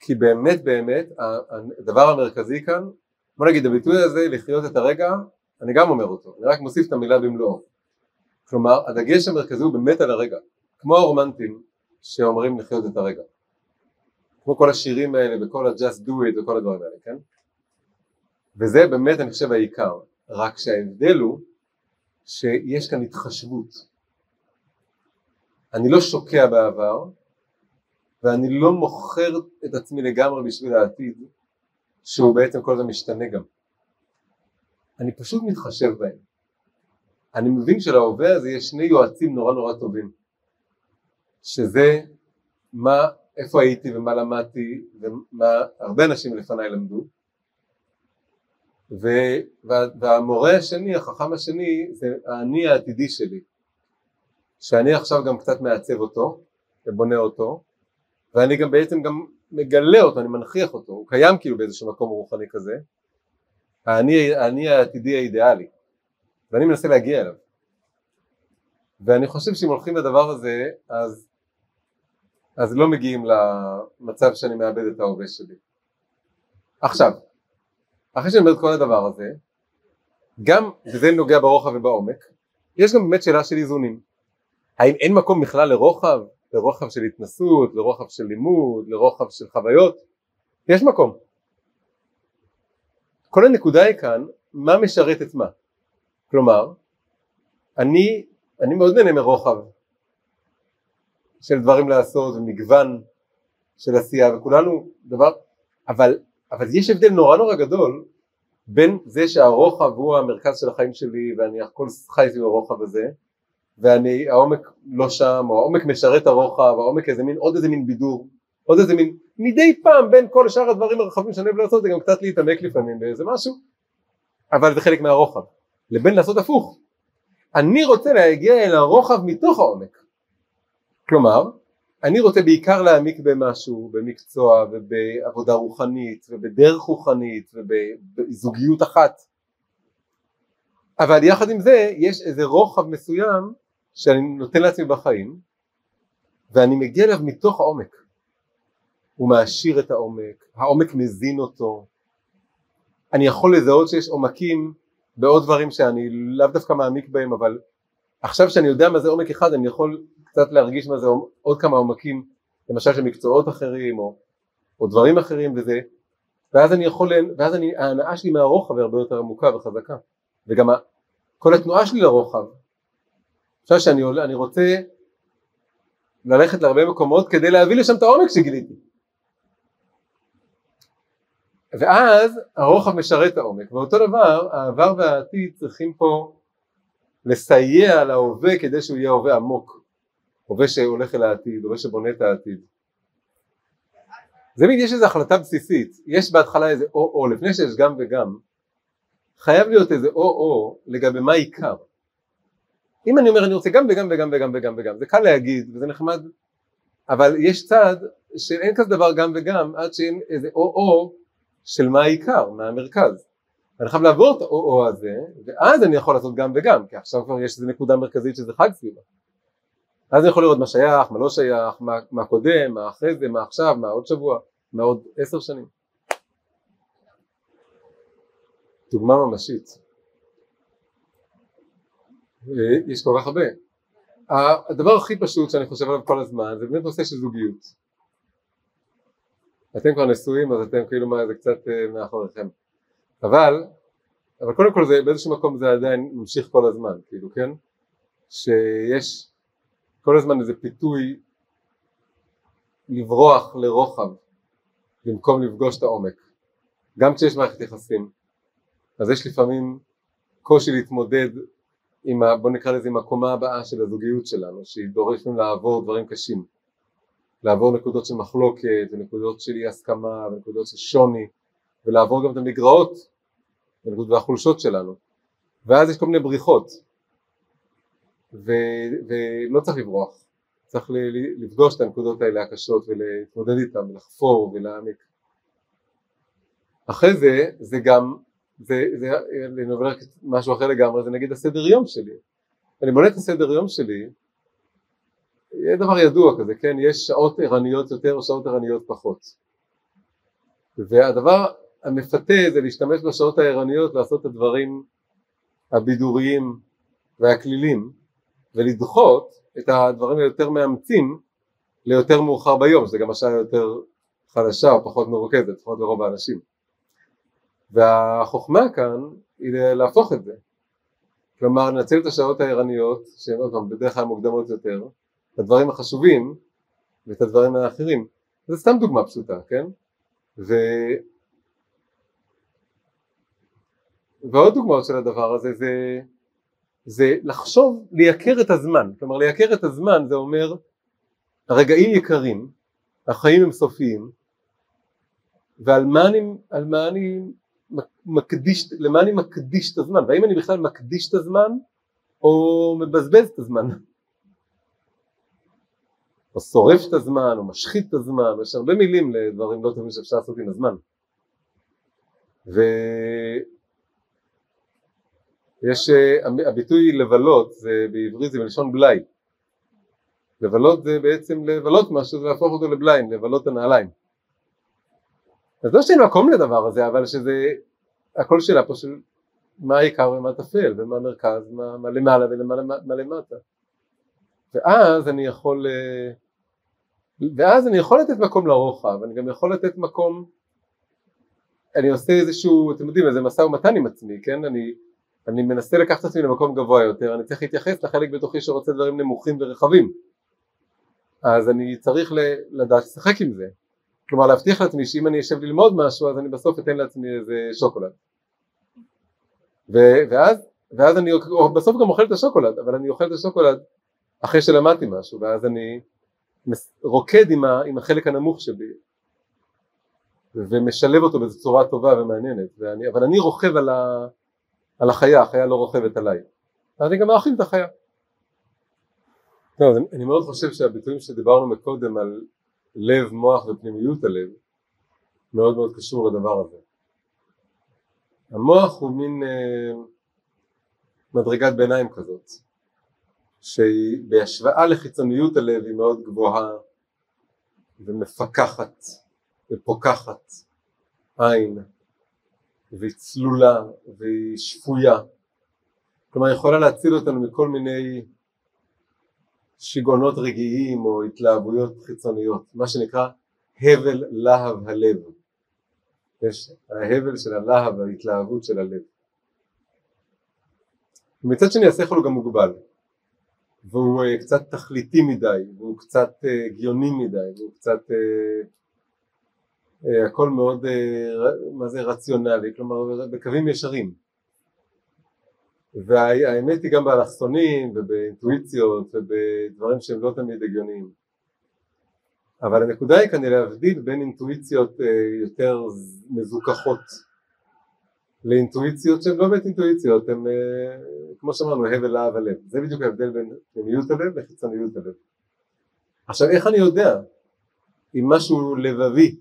A: כי באמת באמת הדבר המרכזי כאן בוא נגיד הביטוי הזה לחיות את הרגע אני גם אומר אותו אני רק מוסיף את המילה במלואו. כלומר הדגש המרכזי הוא באמת על הרגע כמו הרומנטים שאומרים לחיות את הרגע. כמו כל השירים האלה וכל ה-just do it וכל הדברים האלה כן? וזה באמת אני חושב העיקר. רק שההבדל הוא שיש כאן התחשבות. אני לא שוקע בעבר ואני לא מוכר את עצמי לגמרי בשביל העתיד שהוא בעצם כל הזמן משתנה גם. אני פשוט מתחשב בהם. אני מבין שלהווה הזה יש שני יועצים נורא נורא טובים שזה מה, איפה הייתי ומה למדתי ומה הרבה אנשים לפניי למדו ו, וה, והמורה השני, החכם השני זה האני העתידי שלי שאני עכשיו גם קצת מעצב אותו ובונה אותו ואני גם בעצם גם מגלה אותו, אני מנכיח אותו, הוא קיים כאילו באיזשהו מקום רוחני כזה, האני, האני העתידי האידיאלי, ואני מנסה להגיע אליו. ואני חושב שאם הולכים לדבר הזה, אז, אז לא מגיעים למצב שאני מאבד את ההווה שלי. עכשיו, אחרי שאני אומר את כל הדבר הזה, גם, וזה נוגע ברוחב ובעומק, יש גם באמת שאלה של איזונים. האם אין מקום בכלל לרוחב? לרוחב של התנסות, לרוחב של לימוד, לרוחב של חוויות, יש מקום. כל הנקודה היא כאן, מה משרת את מה. כלומר, אני, אני מאוד נהנה מרוחב של דברים לעשות ומגוון של עשייה וכולנו דבר, אבל, אבל יש הבדל נורא נורא גדול בין זה שהרוחב הוא המרכז של החיים שלי ואני הכל חי סביב הרוחב הזה ואני, העומק לא שם, או העומק משרת הרוחב, העומק איזה מין, עוד איזה מין בידור, עוד איזה מין, מדי פעם בין כל שאר הדברים הרחבים שאני אוהב לעשות זה גם קצת להתעמק לפעמים באיזה משהו, אבל זה חלק מהרוחב, לבין לעשות הפוך, אני רוצה להגיע אל הרוחב מתוך העומק, כלומר, אני רוצה בעיקר להעמיק במשהו, במקצוע ובעבודה רוחנית ובדרך רוחנית ובזוגיות אחת. אבל יחד עם זה יש איזה רוחב מסוים שאני נותן לעצמי בחיים ואני מגיע אליו מתוך העומק. הוא מעשיר את העומק, העומק מזין אותו, אני יכול לזהות שיש עומקים בעוד דברים שאני לאו דווקא מעמיק בהם אבל עכשיו שאני יודע מה זה עומק אחד אני יכול קצת להרגיש מה זה עוד כמה עומקים למשל של מקצועות אחרים או, או דברים אחרים וזה ואז אני יכול, ואז אני, ההנאה שלי מהרוחב היא הרבה יותר עמוקה וחזקה. וגם כל התנועה שלי לרוחב עכשיו שאני עולה, אני רוצה ללכת להרבה מקומות כדי להביא לשם את העומק שגיליתי. ואז הרוחב משרת העומק ואותו דבר העבר והעתיד צריכים פה לסייע להווה כדי שהוא יהיה הווה עמוק הווה שהולך אל העתיד, הווה שבונה את העתיד. זה מין יש איזו החלטה בסיסית. יש בהתחלה איזה או או לפני שיש גם וגם חייב להיות איזה או או לגבי מה עיקר אם אני אומר אני רוצה גם וגם וגם וגם וגם וגם זה קל להגיד וזה נחמד אבל יש צד שאין כזה דבר גם וגם עד שאין איזה או או של מה העיקר, מה המרכז. אני חייב לעבור את ה-או-או הזה, ואז אני יכול לעשות גם וגם, כי עכשיו כבר יש איזו נקודה מרכזית שזה חג סביבה. אז אני יכול לראות מה שייך, מה לא שייך, מה, מה קודם, מה אחרי זה, מה עכשיו, מה עוד שבוע, מה עוד עשר שנים. דוגמה ממשית. יש כל כך הרבה. הדבר הכי פשוט שאני חושב עליו כל הזמן זה באמת נושא של זוגיות. אתם כבר נשואים אז אתם כאילו מה זה קצת אה, מאחוריכם אבל אבל קודם כל זה באיזשהו מקום זה עדיין ממשיך כל הזמן כאילו כן שיש כל הזמן איזה פיתוי לברוח לרוחב במקום לפגוש את העומק גם כשיש מערכת יחסים אז יש לפעמים קושי להתמודד עם ה, בוא נקרא לזה עם הקומה הבאה של הזוגיות שלנו שהיא דורשת לעבור דברים קשים. לעבור נקודות של מחלוקת ונקודות של אי הסכמה ונקודות של שוני ולעבור גם את המגרעות והחולשות שלנו. ואז יש כל מיני בריחות. ו, ולא צריך לברוח. צריך לפגוש את הנקודות האלה הקשות ולהתמודד איתן ולחפור ולהעמיק. אחרי זה זה גם זה, זה אני עובר משהו אחר לגמרי זה נגיד הסדר יום שלי אני בונה את הסדר יום שלי יהיה דבר ידוע כזה, כן? יש שעות ערניות יותר או שעות ערניות פחות. והדבר המפתה זה להשתמש בשעות הערניות לעשות את הדברים הבידוריים והכלילים ולדחות את הדברים היותר מאמצים ליותר מאוחר ביום, שזה גם השעה יותר חלשה או פחות מרוכזת, לפחות לרוב האנשים. והחוכמה כאן היא להפוך את זה. כלומר, לנצל את השעות הערניות, שהן עוד פעם בדרך כלל מוקדמות יותר, את הדברים החשובים ואת הדברים האחרים. זו סתם דוגמה פשוטה, כן? ו... ועוד דוגמאות של הדבר הזה זה, זה לחשוב, לייקר את הזמן. כלומר, לייקר את הזמן זה אומר הרגעים יקרים, החיים הם סופיים, ועל מה אני, מה אני מקדיש, למה אני מקדיש את הזמן, והאם אני בכלל מקדיש את הזמן או מבזבז את הזמן. או שורף את הזמן, או משחית את הזמן, יש הרבה מילים לדברים לא טובים שאפשר לעשות עם הזמן. ויש, אה, הביטוי לבלות, זה בעברית זה מלשון בלאי. לבלות זה בעצם לבלות משהו זה להפוך אותו לבליים, לבלות הנעליים. אז לא שאין מקום לדבר הזה, אבל שזה, הכל שאלה פה של מה העיקר ומה טפל, ומה המרכז, מה, מה למעלה ומה למטה. ואז אני יכול אה, ואז אני יכול לתת מקום לרוחב, אני גם יכול לתת מקום, אני עושה איזשהו, אתם יודעים, איזה משא ומתן עם עצמי, כן? אני, אני מנסה לקחת עצמי למקום גבוה יותר, אני צריך להתייחס לחלק בתוכי שרוצה דברים נמוכים ורחבים, אז אני צריך לדעת לשחק עם זה, כלומר להבטיח לעצמי שאם אני אשב ללמוד משהו אז אני בסוף אתן לעצמי איזה שוקולד, ו- ואז, ואז אני בסוף גם אוכל את השוקולד, אבל אני אוכל את השוקולד אחרי שלמדתי משהו, ואז אני רוקד עם, ה, עם החלק הנמוך שבי ומשלב אותו בצורה טובה ומעניינת ואני, אבל אני רוכב על, ה, על החיה, החיה לא רוכבת עליי. אני גם מאכיל את החיה. טוב, אני מאוד חושב שהביטויים שדיברנו מקודם על לב, מוח ופנימיות הלב מאוד מאוד קשור לדבר הזה. המוח הוא מין אה, מדרגת ביניים כזאת שהיא בהשוואה לחיצוניות הלב היא מאוד גבוהה ומפקחת ופוקחת עין והיא צלולה והיא שפויה. כלומר יכולה להציל אותנו מכל מיני שיגעונות רגעיים או התלהבויות חיצוניות מה שנקרא הבל להב הלב. יש ההבל של הלהב ההתלהבות של הלב. מצד שני השכל הוא גם מוגבל והוא uh, קצת תכליתי מדי והוא קצת uh, הגיוני מדי והוא קצת uh, הכל מאוד מה זה רציונלי? כלומר בקווים ישרים והאמת היא גם באלכסונים ובאינטואיציות ובדברים שהם לא תמיד הגיוניים. אבל הנקודה היא כנראה להבדיל בין אינטואיציות uh, יותר מזוכחות לאינטואיציות שהן לא באמת אינטואיציות, הן אה, כמו שאמרנו הבל להב הלב, זה בדיוק ההבדל בין פנימיות הלב לחיצוניות הלב. עכשיו איך אני יודע אם משהו לבבי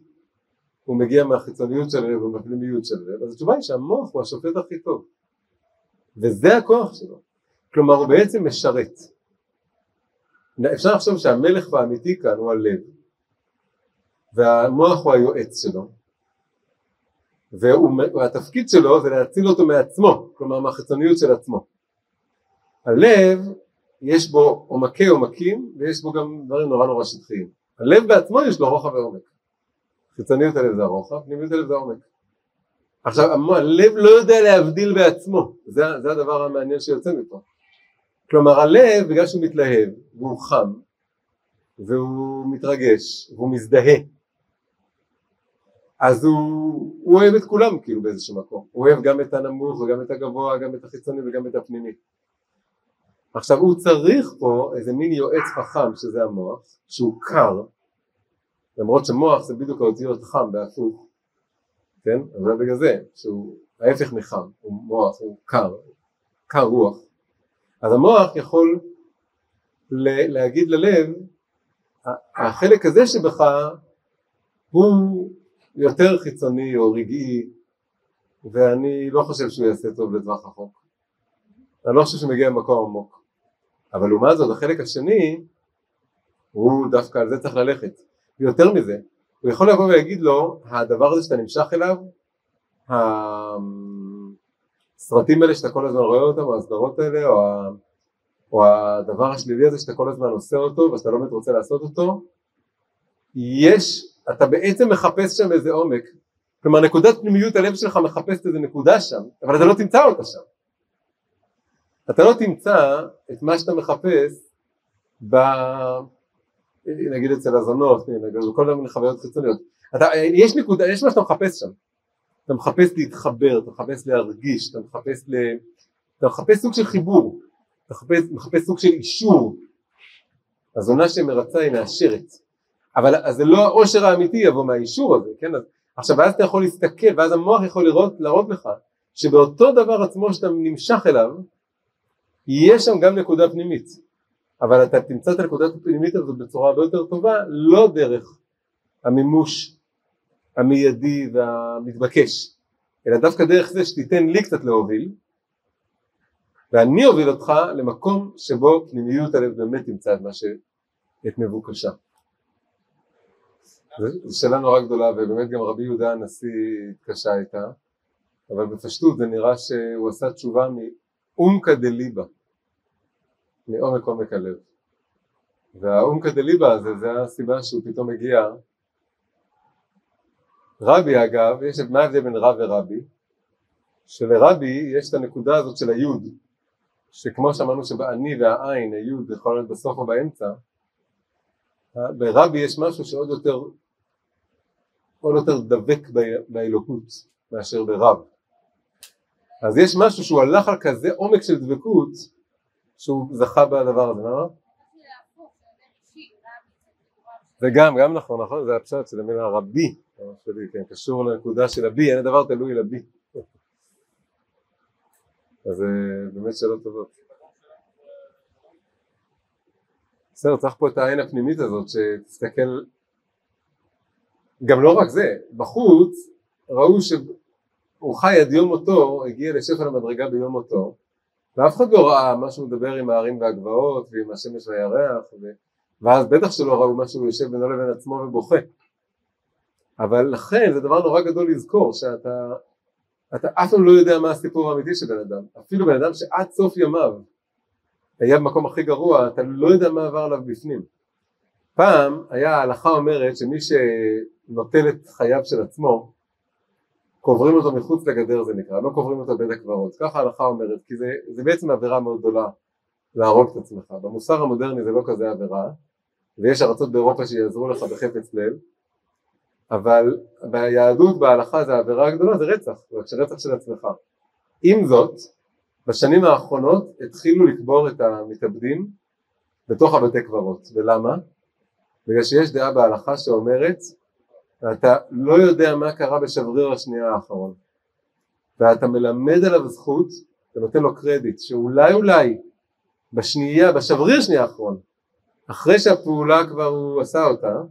A: הוא מגיע מהחיצוניות של הלב או מהפנימיות של הלב, אז התשובה היא שהמוח הוא השופט הכי טוב וזה הכוח שלו, כלומר הוא בעצם משרת. אפשר לחשוב שהמלך האמיתי כאן הוא הלב והמוח הוא היועץ שלו והתפקיד שלו זה להציל אותו מעצמו, כלומר מהחיצוניות של עצמו. הלב יש בו עומקי עומקים ויש בו גם דברים נורא נורא שטחיים. הלב בעצמו יש לו רוחב ועומק. חיצוניות הלב זה הרוחב, פנימיות הלב זה העומק. עכשיו הלב לא יודע להבדיל בעצמו, זה, זה הדבר המעניין שיוצא מפה. כלומר הלב בגלל שהוא מתלהב והוא חם והוא מתרגש והוא מזדהה אז הוא, הוא אוהב את כולם כאילו באיזשהו מקום, הוא אוהב גם את הנמוך וגם את הגבוה, גם את החיצוני וגם את הפנימי. עכשיו הוא צריך פה איזה מין יועץ חכם שזה המוח, שהוא קר, למרות שמוח זה בדיוק האותיות חם בהפוך, כן? אבל בגלל זה, שהוא ההפך מחם, הוא מוח, הוא קר, קר רוח. אז המוח יכול להגיד ללב, החלק הזה שבך הוא יותר חיצוני או רגעי ואני לא חושב שהוא יעשה טוב לטווח רחוק אני לא חושב שהוא מגיע ממקום עמוק אבל לעומת זאת החלק השני הוא דווקא על זה צריך ללכת ויותר מזה הוא יכול לבוא ולהגיד לו הדבר הזה שאתה נמשך אליו הסרטים האלה שאתה כל הזמן רואה אותם או הסדרות האלה או, או הדבר השלילי הזה שאתה כל הזמן עושה אותו ושאתה לא באמת רוצה לעשות אותו יש אתה בעצם מחפש שם איזה עומק, כלומר נקודת פנימיות הלב שלך מחפשת איזה נקודה שם, אבל אתה לא תמצא אותה שם. אתה לא תמצא את מה שאתה מחפש ב... נגיד אצל הזונות, כל מיני חוויות חיצוניות. אתה, יש נקודה, יש מה שאתה מחפש שם. אתה מחפש להתחבר, אתה מחפש להרגיש, אתה מחפש ל... אתה מחפש סוג של חיבור, אתה מחפש, מחפש סוג של אישור. הזונה שמרצה היא מאשרת. אבל אז זה לא העושר האמיתי יבוא מהאישור הזה, כן? אז, עכשיו אז אתה יכול להסתכל ואז המוח יכול לראות, להראות לך שבאותו דבר עצמו שאתה נמשך אליו יש שם גם נקודה פנימית אבל אתה תמצא את הנקודת הפנימית הזאת בצורה הרבה יותר טובה לא דרך המימוש המיידי והמתבקש אלא דווקא דרך זה שתיתן לי קצת להוביל ואני אוביל אותך למקום שבו פנימיות הלב באמת תמצא את מה ש... את מבוקשה זו שאלה נורא גדולה ובאמת גם רבי יהודה הנשיא התקשה איתה אבל בפשטות זה נראה שהוא עשה תשובה מאומקא דליבה מעומק עומק הלב והאומקא דליבה הזה זה הסיבה שהוא פתאום הגיע רבי אגב, יש מה ההבדל בין רב ורבי? שלרבי יש את הנקודה הזאת של היוד שכמו שאמרנו שבאני והעין היוד יכול להיות בסוף או באמצע ברבי יש משהו שעוד יותר עוד יותר דבק באלוקות מאשר ברב. אז יש משהו שהוא הלך על כזה עומק של דבקות שהוא זכה בדבר הזה, למה? זה גם, גם נכון, נכון, זה הפשט של המילה רבי, כן, קשור לנקודה של הבי, אין הדבר תלוי לבי. אז זה באמת שאלות טובות. בסדר, צריך פה את העין הפנימית הזאת שתסתכל גם לא רק זה, בחוץ ראו שהוא חי עד יום מותו, הגיע לשפל המדרגה ביום מותו ואף אחד לא ראה מה שהוא מדבר עם הערים והגבעות ועם השמש והירח ו... ואז בטח שלא ראו מה שהוא יושב בינו לבין עצמו ובוכה. אבל לכן זה דבר נורא גדול לזכור שאתה אתה אף פעם לא יודע מה הסיפור האמיתי של בן אדם. אפילו בן אדם שעד סוף ימיו היה במקום הכי גרוע אתה לא יודע מה עבר עליו בפנים. פעם היה ההלכה אומרת שמי שנוטל את חייו של עצמו קוברים אותו מחוץ לגדר זה נקרא, לא קוברים אותו בית הקברות, ככה ההלכה אומרת, כי זה, זה בעצם עבירה מאוד גדולה להרוג את עצמך, במוסר המודרני זה לא כזה עבירה, ויש ארצות באירופה שיעזרו לך בחפץ לב, אבל ביהדות בהלכה זה העבירה הגדולה זה רצח, זה רצח של עצמך. עם זאת, בשנים האחרונות התחילו לקבור את המתאבדים בתוך הבתי קברות, ולמה? בגלל שיש דעה בהלכה שאומרת ואתה לא יודע מה קרה בשבריר השנייה האחרון. ואתה מלמד עליו זכות ונותן לו קרדיט שאולי אולי בשנייה, בשבריר שנייה האחרון אחרי שהפעולה כבר הוא עשה אותה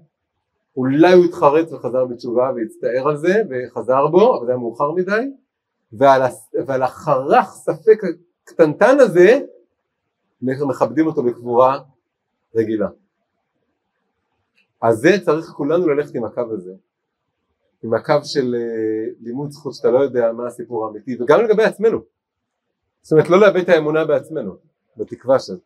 A: אולי הוא התחרט וחזר בתשובה והצטער על זה וחזר בו אבל זה היה מאוחר מדי. ועל, ועל החרך ספק הקטנטן הזה מכבדים אותו בקבורה רגילה אז זה צריך כולנו ללכת עם הקו הזה, עם הקו של uh, לימוד זכות שאתה לא יודע מה הסיפור האמיתי, וגם לגבי עצמנו. זאת אומרת לא לאבד את האמונה בעצמנו, בתקווה של...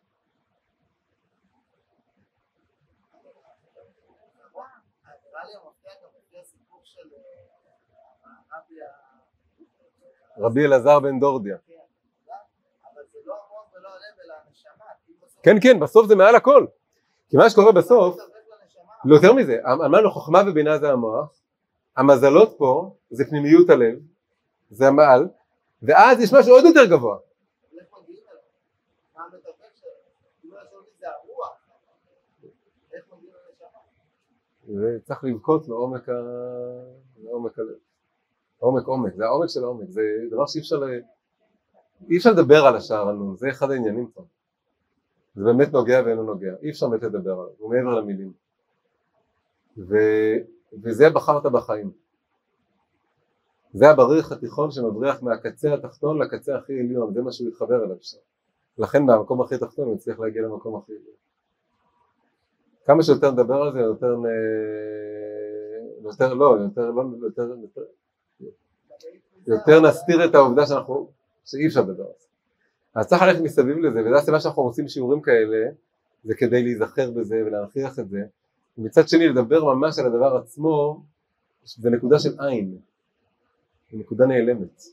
A: רבי אלעזר בן דורדיה. כן כן בסוף זה מעל הכל כי מה שקורה בסוף יותר מזה, אמרנו חוכמה ובינה זה המוח, המזלות פה זה פנימיות הלב, זה המעל, ואז יש משהו עוד יותר גבוה. זה צריך לבכות לעומק, הלב. עומק עומק, זה העומק של העומק, זה דבר שאי אפשר. אי אפשר לדבר על השער עלו, זה אחד העניינים פה. זה באמת נוגע ואינו נוגע, אי אפשר באמת לדבר עליו, הוא מעבר למילים. ו, וזה בחרת בחיים. זה הבריח התיכון שמבריח מהקצה התחתון לקצה הכי עליון, זה מה שהוא התחבר אליו שם. לכן מהמקום הכי תחתון הוא הצליח להגיע למקום הכי עליון. כמה שיותר נדבר על זה, יותר, יותר לא, יותר, לא, יותר, יותר, יותר נסתיר את העובדה שאנחנו, שאי אפשר לדבר על זה. אז צריך ללכת מסביב לזה, וזו הסיבה שאנחנו עושים שיעורים כאלה, זה כדי להיזכר בזה ולהנכיח את זה, ומצד שני לדבר ממש על הדבר עצמו זה נקודה של עין, זה נקודה נעלמת.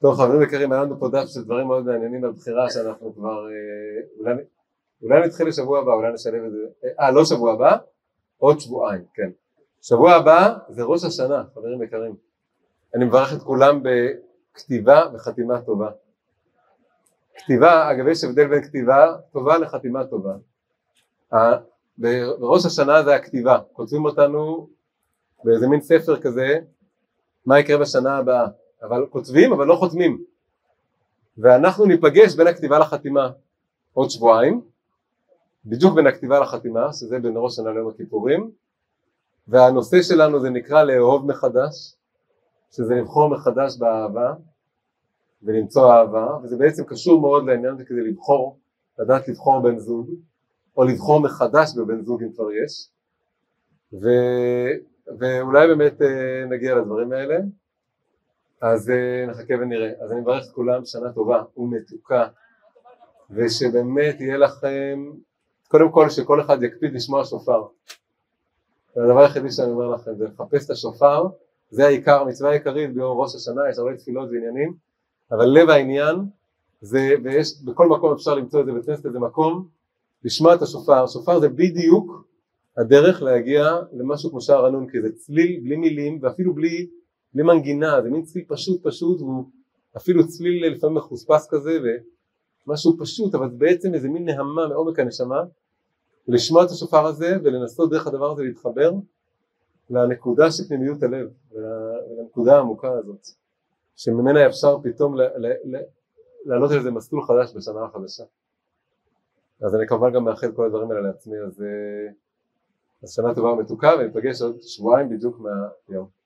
A: טוב חברים יקרים, היה לנו פה דף של דברים מאוד מעניינים על בחירה שאנחנו כבר, אה, אולי, אולי נתחיל לשבוע הבא, אולי נשלב את זה, אה לא שבוע הבא, עוד שבועיים, כן. שבוע הבא זה ראש השנה, חברים יקרים. אני מברך את כולם בכתיבה וחתימה טובה. כתיבה, אגב יש הבדל בין כתיבה טובה לחתימה טובה. בראש השנה זה הכתיבה, כותבים אותנו באיזה מין ספר כזה, מה יקרה בשנה הבאה, אבל כותבים אבל לא חותמים, ואנחנו ניפגש בין הכתיבה לחתימה עוד שבועיים, בדיוק בין הכתיבה לחתימה, שזה בין ראש השנה ליום הכיפורים, והנושא שלנו זה נקרא לאהוב מחדש, שזה לבחור מחדש באהבה ולמצוא אהבה, וזה בעצם קשור מאוד לעניין הזה כדי לבחור, לדעת לבחור בן זוג, או לבחור מחדש בבן זוג אם כבר יש. ו, ואולי באמת אה, נגיע לדברים האלה. אז אה, נחכה ונראה. אז אני מברך את כולם שנה טובה ומתוקה. ושבאמת יהיה לכם קודם כל שכל אחד יקפיד לשמוע שופר. זה הדבר היחידי שאני אומר לכם זה לחפש את השופר. זה העיקר, המצווה העיקרית ביום ראש השנה, יש הרבה תפילות ועניינים, אבל לב העניין זה, ויש בכל מקום אפשר למצוא את זה, בכנסת איזה מקום לשמוע את השופר, שופר זה בדיוק הדרך להגיע למשהו כמו שער הנון, כי זה צליל בלי מילים ואפילו בלי, בלי מנגינה, זה מין צליל פשוט פשוט והוא אפילו צליל לפעמים מחוספס כזה ומשהו פשוט אבל בעצם איזה מין נהמה מעומק הנשמה לשמוע את השופר הזה ולנסות דרך הדבר הזה להתחבר לנקודה של פנימיות הלב ולנקודה העמוקה הזאת שממנה אפשר פתאום לעלות על איזה מסלול חדש בשנה החדשה אז אני כמובן גם מאחל כל הדברים האלה לעצמי, אז, אה, אז שנה טובה ומתוקה וניפגש עוד שבועיים בדיוק מהיום.